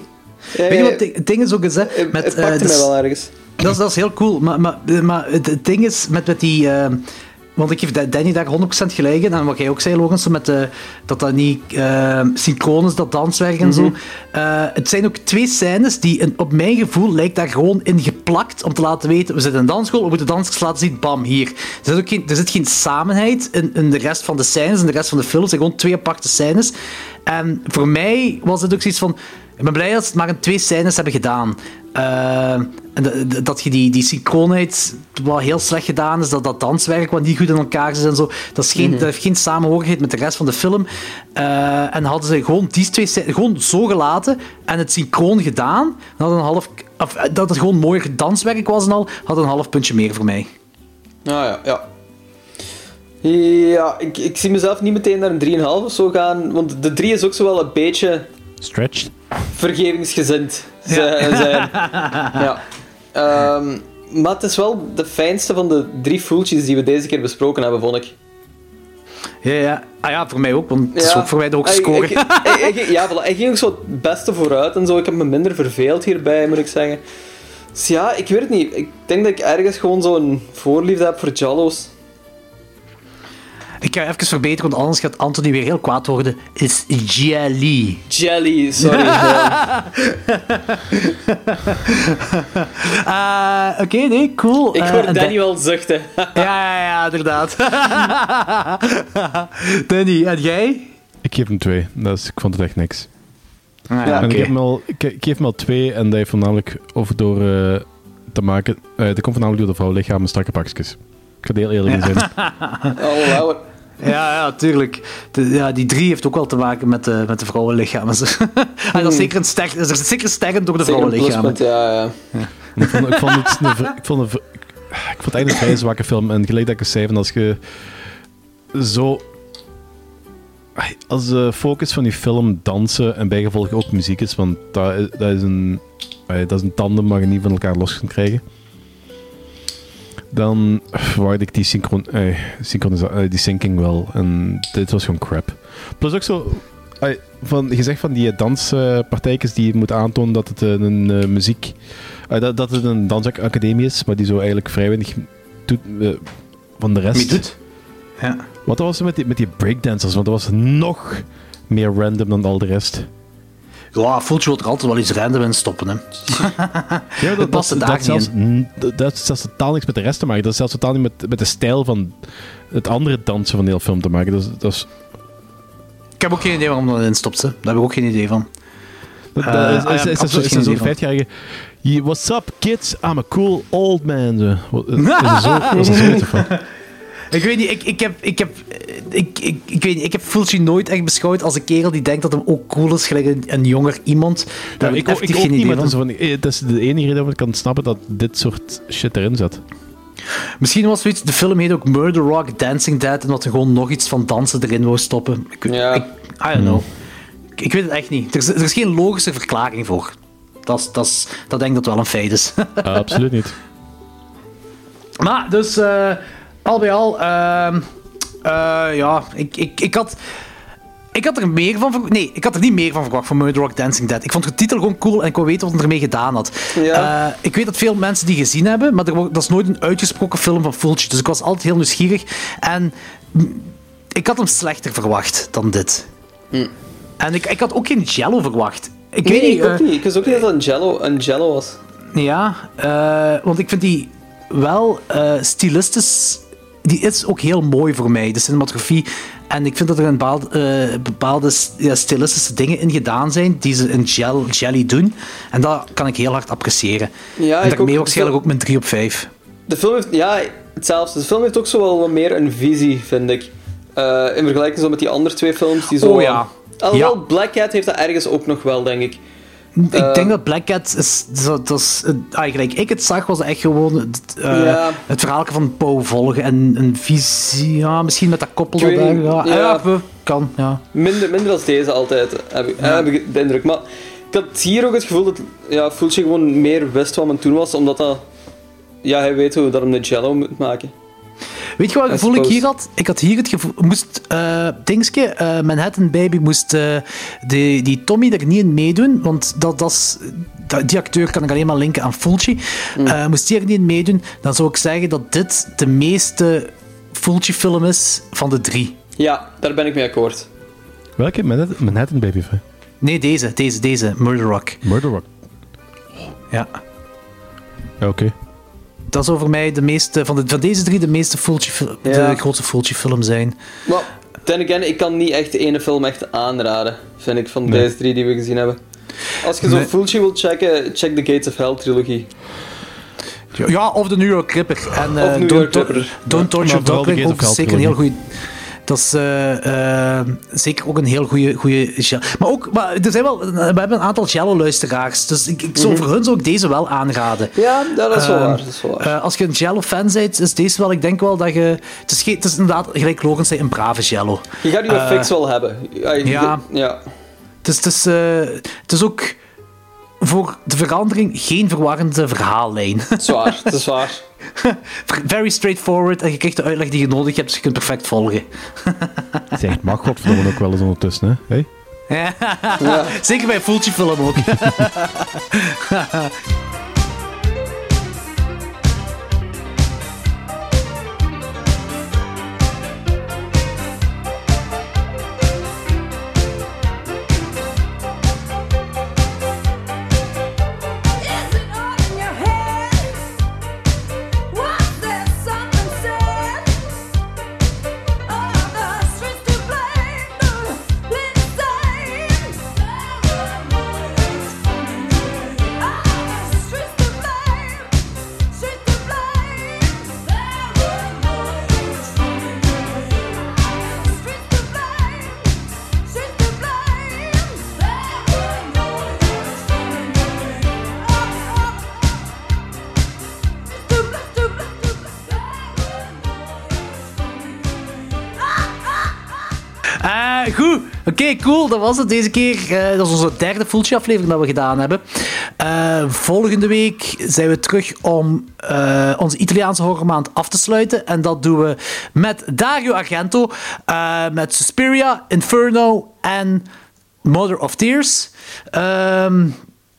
Weet je wat het ding- is ook eens, hè? Met, het eh, pakte dus- mij wel ergens. Dat is, dat is heel cool. Maar, maar, maar het, het ding is met, met die. eh, want ik geef Danny daar 100% gelijk in. En wat jij ook zei, Logan, zo met, de dat dat niet eh, synchroon is, dat danswerk en zo. Mhm. Eh, het zijn ook twee scènes die, in- op mijn gevoel, lijkt daar gewoon in geplakt. Om te laten weten, we zitten in een dansschool, we moeten dansers laten zien, bam, hier. Er zit, ook geen, er zit geen samenheid in, in de rest van de scènes, in de rest van de film. Het zijn gewoon twee aparte scènes. En voor mij was het ook zoiets van... Ik ben blij dat ze het maar in twee scènes hebben gedaan. Eh, dat je die, die synchroonheid, wat heel slecht gedaan is, dat dat danswerk wat niet goed in elkaar zit en zo, dat, is geen, Mhm. dat heeft geen samenhorigheid met de rest van de film. Eh, en hadden ze gewoon die twee gewoon zo gelaten en het synchroon gedaan, dan had een half, of, eh, dat het gewoon mooier danswerk was en al, had een half puntje meer voor mij. Ah ja, ja. Ja, ik, ik zie mezelf niet meteen naar een 3,5 of zo gaan, want de 3 is ook zo wel een beetje Stretched. vergevingsgezind z- zijn. Ja. Ehm, maar het is wel de fijnste van de drie fulltjes die we deze keer besproken hebben, vond ik. Ja, ja. Ah ja, voor mij ook, want het is ook voor mij de hoogste score. hij- ja, voilà. hij ging ook zo het beste vooruit en zo. Ik heb me minder verveeld hierbij, moet ik zeggen. Dus ja, ik weet het niet. Ik denk dat ik ergens gewoon zo'n voorliefde heb voor Jallo's. Ik ga even verbeteren, want anders gaat Anthony weer heel kwaad worden. Is Jelly. Jelly, sorry. ja. Eh, Oké, nee, cool. Ik Eh, hoor en Danny Dan- wel zuchten. Ja, ja, ja, inderdaad. Danny, en jij? Ik geef hem twee. Dat is, ik vond het echt niks. Ah, en oké. ik, heb hem al, ik, ik geef hem al twee en dat heeft voornamelijk over door eh, te maken. eh dat komt voornamelijk door de vrouwlichaam en strakke pakjes. Ik ga heel eerlijk in zijn. Oh, wauw. Ja, ja, tuurlijk. De, ja, die drie heeft ook wel te maken met de, met de vrouwenlichamen. en dat is zeker een ster, dat is zeker sterren door de vrouwenlichamen. ja, ja. En ik, vond, ik, vond het ik, vond een ver- ik vond het eigenlijk een vrij zwakke film. En gelijk dat ik zei, van als je zo... Als de focus van die film dansen en bijgevolg ook muziek is, want dat is, dat is, een, dat is een tandem waar je niet van elkaar los kunt krijgen, dan waarde ik die, synchron, eh, eh, die syncing wel. En dit was gewoon crap. Plus ook zo... van, je zegt van die danspartijtjes die je moet aantonen dat het een, eh, muziek... eh, dat, dat het een dansacademie is, maar die zo eigenlijk vrij weinig doet van de rest. Wie doet? Ja. Wat was er met die, met die breakdancers? Want dat was nog meer random dan al de rest. Ja, Fultje wil er altijd wel iets random in stoppen. Hè. Ja, dat past er daar dat, zelfs, in. dat, dat heeft zelfs totaal niks met de rest te maken. Dat is zelfs totaal niet met, met de stijl van het andere dansen van de hele film te maken. Dat is, dat is, Ik heb ook geen idee waarom dat erin stopt. Hè. Daar heb ik ook geen idee van. dat, Eh, dat is, ah ja, is, is, is, is, zo'n van. vijfjarige... "Ye- What's up, kids? I'm a cool old man. Zo. Is er zo, zoiets van? Ik weet niet, ik, ik heb, ik heb, eh, ik, ik, ik weet niet, ik heb Fulci nooit echt beschouwd als een kerel die denkt dat hem ook cool is, gelijk een, een jonger iemand. Daar Ja, heb ik, ik geen idee van. dat is, van, eh, dat is de enige reden waarom ik kan snappen dat dit soort shit erin zat. Misschien was zoiets, de film heet ook Murder Rock, Dancing Dead, en dat er gewoon nog iets van dansen erin wou stoppen. Ik, Ja. ik, I don't know. Ik, ik weet het echt niet. Er is, er is geen logische verklaring voor. Dat, is, dat, is, dat denk ik dat wel een feit is. Ah, absoluut niet. Maar, dus, eh, al bij al, ehm, eh, ja, ik, ik, ik had... Ik had er meer van verwacht. Nee, ik had er niet meer van verwacht van Murder Rock Dancing Dead. Ik vond de titel gewoon cool en ik wou weten wat hij ermee gedaan had. Ja. Eh, ik weet dat veel mensen die gezien hebben, maar er, dat is nooit een uitgesproken film van Fulci. Dus ik was altijd heel nieuwsgierig. En ik had hem slechter verwacht dan dit. En ik, ik had ook geen Jello verwacht. Ik nee, weet niet, ik ook eh, niet. Ik wist ook niet dat het een jello, een jello was. ja, want ik vind die wel stilistisch. Die is ook heel mooi voor mij, de cinematografie. En ik vind dat er een bepaalde, eh, bepaalde ja, stilistische dingen in gedaan zijn die ze in gel, Jelly doen. En dat kan ik heel hard appreciëren. Ja, en ik daarmee ook. waarschijnlijk ook mijn 3 op 5. De film heeft, ja, hetzelfde. De film heeft ook zo wel wat meer een visie, vind ik. Eh, in vergelijking zo met die andere twee films die zo... Oh ja. Alhoewel, Ja. Black Cat heeft dat ergens ook nog wel, denk ik. Ik Eh, denk dat Black Cat is, zo- dat is eigenlijk ik het zag, was echt gewoon het, eh, Ja. het verhaal van Poe volgen en een visie, ja, misschien met dat koppel daar, ja, ja. ja, kan, ja. Minder, minder als deze altijd, heb ik, heb ik de indruk. Maar ik had hier ook het gevoel dat ja, Fulci gewoon meer wist wat men toen was, omdat dat... Ja, hij weet hoe dat hem de jello moet maken. Weet je wat gevoel ik hier had? Ik had hier het gevoel... Moest, eh dingske, eh, Manhattan Baby moest eh, die, die Tommy er niet in meedoen, want dat, dat is... dat- die acteur kan ik alleen maar linken aan Fulci. Eh, moest die er niet in meedoen, dan zou ik zeggen dat dit de meeste Fulci-film is van de drie. Ja, daar ben ik mee akkoord. Welke? Manhattan, Baby? Nee, deze, deze, deze, Murder Rock. Murder Rock. Ja. Ja, oké. Dat zou voor mij de meeste, van, de, van deze drie de meeste Fulci, Ja. de grootste Fulci-film zijn. Maar, then again, ik kan niet echt de ene film echt aanraden, vind ik, van Nee. deze drie die we gezien hebben. Als je zo Nee. Fulci wilt checken, check de Gates of Hell trilogie. Ja, of de New York Clipper. En, Of eh, New Don't, York Clipper. Don't Torture Gates ook zeker een heel trilogie. Dat is eh, eh, zeker ook een heel goede gel. Maar ook, maar er zijn wel, we hebben een aantal Jello-luisteraars. Dus ik, ik zou Mhm. voor hun zou ik deze wel aanraden. Ja, dat is wel Ehm, waar. Dat is wel waar. eh, als je een Jello-fan bent, is deze wel, ik denk wel dat je. Het is, geen, het is inderdaad, gelijk Logan zei, een brave Jello. je gaat je eh, fix wel hebben. Ja. ja. Het is, het, is, het is ook voor de verandering geen verwarrende verhaallijn. Zwaar, het is waar. Very straightforward en je krijgt de uitleg die je nodig hebt, dus je kunt perfect volgen. Zeg, het mag godverdomme ook wel eens ondertussen, hè? Hey? Zeker bij een Fulci film ook. Oké, cool. Dat was het deze keer. Eh, dat is onze derde Fulci-aflevering dat we gedaan hebben. Eh, volgende week zijn we terug om eh, onze Italiaanse horrormaand af te sluiten. En dat doen we met Dario Argento, met Suspiria, Inferno en Mother of Tears. Ehm,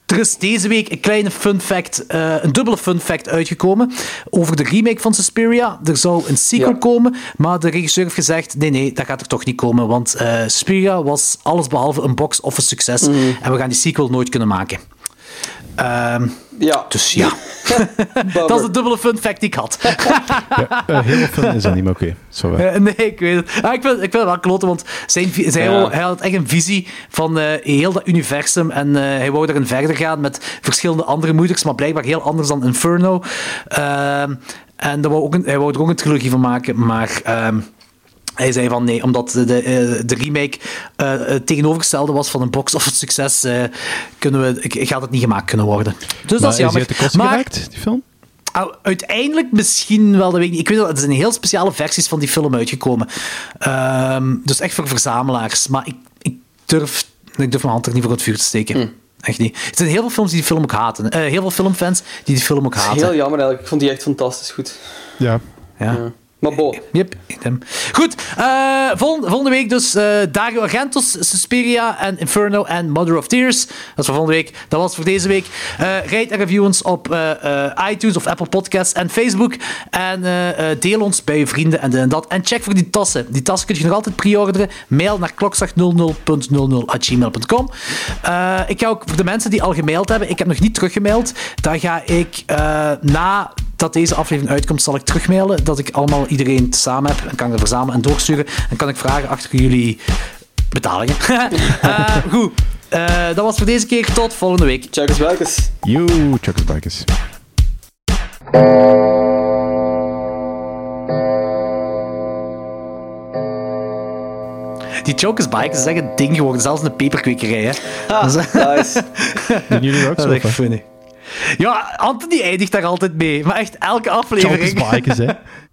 er is deze week een kleine fun fact, eh, een dubbele fun fact uitgekomen over de remake van Suspiria. Er zou een sequel komen, maar de regisseur heeft gezegd: nee, nee, dat gaat er toch niet komen. Want eh Suspiria was allesbehalve een box-office succes en we gaan die sequel nooit kunnen maken. Ehm, Ja. dus ja, dat is de dubbele fun fact die ik had. Ja, eh, heel veel fun is dat niet, maar oké. Zo wel. Eh, nee, ik weet het. Ah, ik, vind, ik vind het wel kloten, want zijn, Ja. hij had echt een visie van eh, heel dat universum. En eh, hij wou daarin verder gaan met verschillende andere moeders, maar blijkbaar heel anders dan Inferno. Ehm, en daar wou ook een, hij wou er ook een trilogie van maken, maar... ehm, hij zei van nee, omdat de, de, eh, de remake eh, het tegenovergestelde was van een box-office succes, eh, kunnen we, ik- gaat het niet gemaakt kunnen worden. Dus dat Maar is jammer. uit de kosten Maar- geraakt, die film? Ah, Uiteindelijk misschien wel, dat weet ik niet. Ik weet wel, er zijn heel speciale versies van die film uitgekomen. Ehm, dus echt voor verzamelaars. Maar ik, ik, durf, ik durf mijn hand er niet voor het vuur te steken. Echt niet. Er zijn heel veel films die die film ook haten. Eh, heel veel filmfans die die film ook Dat is haten. heel jammer eigenlijk. Ik vond die echt fantastisch goed. Ja. Ja. Maar bon. Yep, idem. Goed, eh, volgende, week dus eh, Dario Argentos, Suspiria en Inferno en Mother of Tears. Dat is voor volgende week. Dat was voor deze week. Eh rate en review ons op eh, eh, iTunes of Apple Podcasts en Facebook. En eh, eh, deel ons bij je vrienden en en dat. En check voor die tassen. Die tassen kun je nog altijd pre-orderen. Mail naar klokslag00.00.gmail.com Eh Ik ga ook voor de mensen die al gemaild hebben, ik heb nog niet teruggemaild. Daar ga ik eh, na dat deze aflevering uitkomt, zal ik terugmailen. Dat ik allemaal iedereen samen heb. En kan ik er verzamelen en doorsturen. En kan ik vragen achter jullie betalingen. Eh, goed. Eh, dat was voor deze keer. Tot volgende week. Chuckers Welkes. Yo, Chuckers Bikers. Die Chokers Bikes is echt een ding geworden. Zelfs een peperkwekerij. Hè. Ah, Dat is- nice. Doen jullie ook Dat zo? is echt of wat? funny. Ja, Anthony eindigt daar altijd mee. Maar echt elke aflevering. Chuckers Bikers, hè.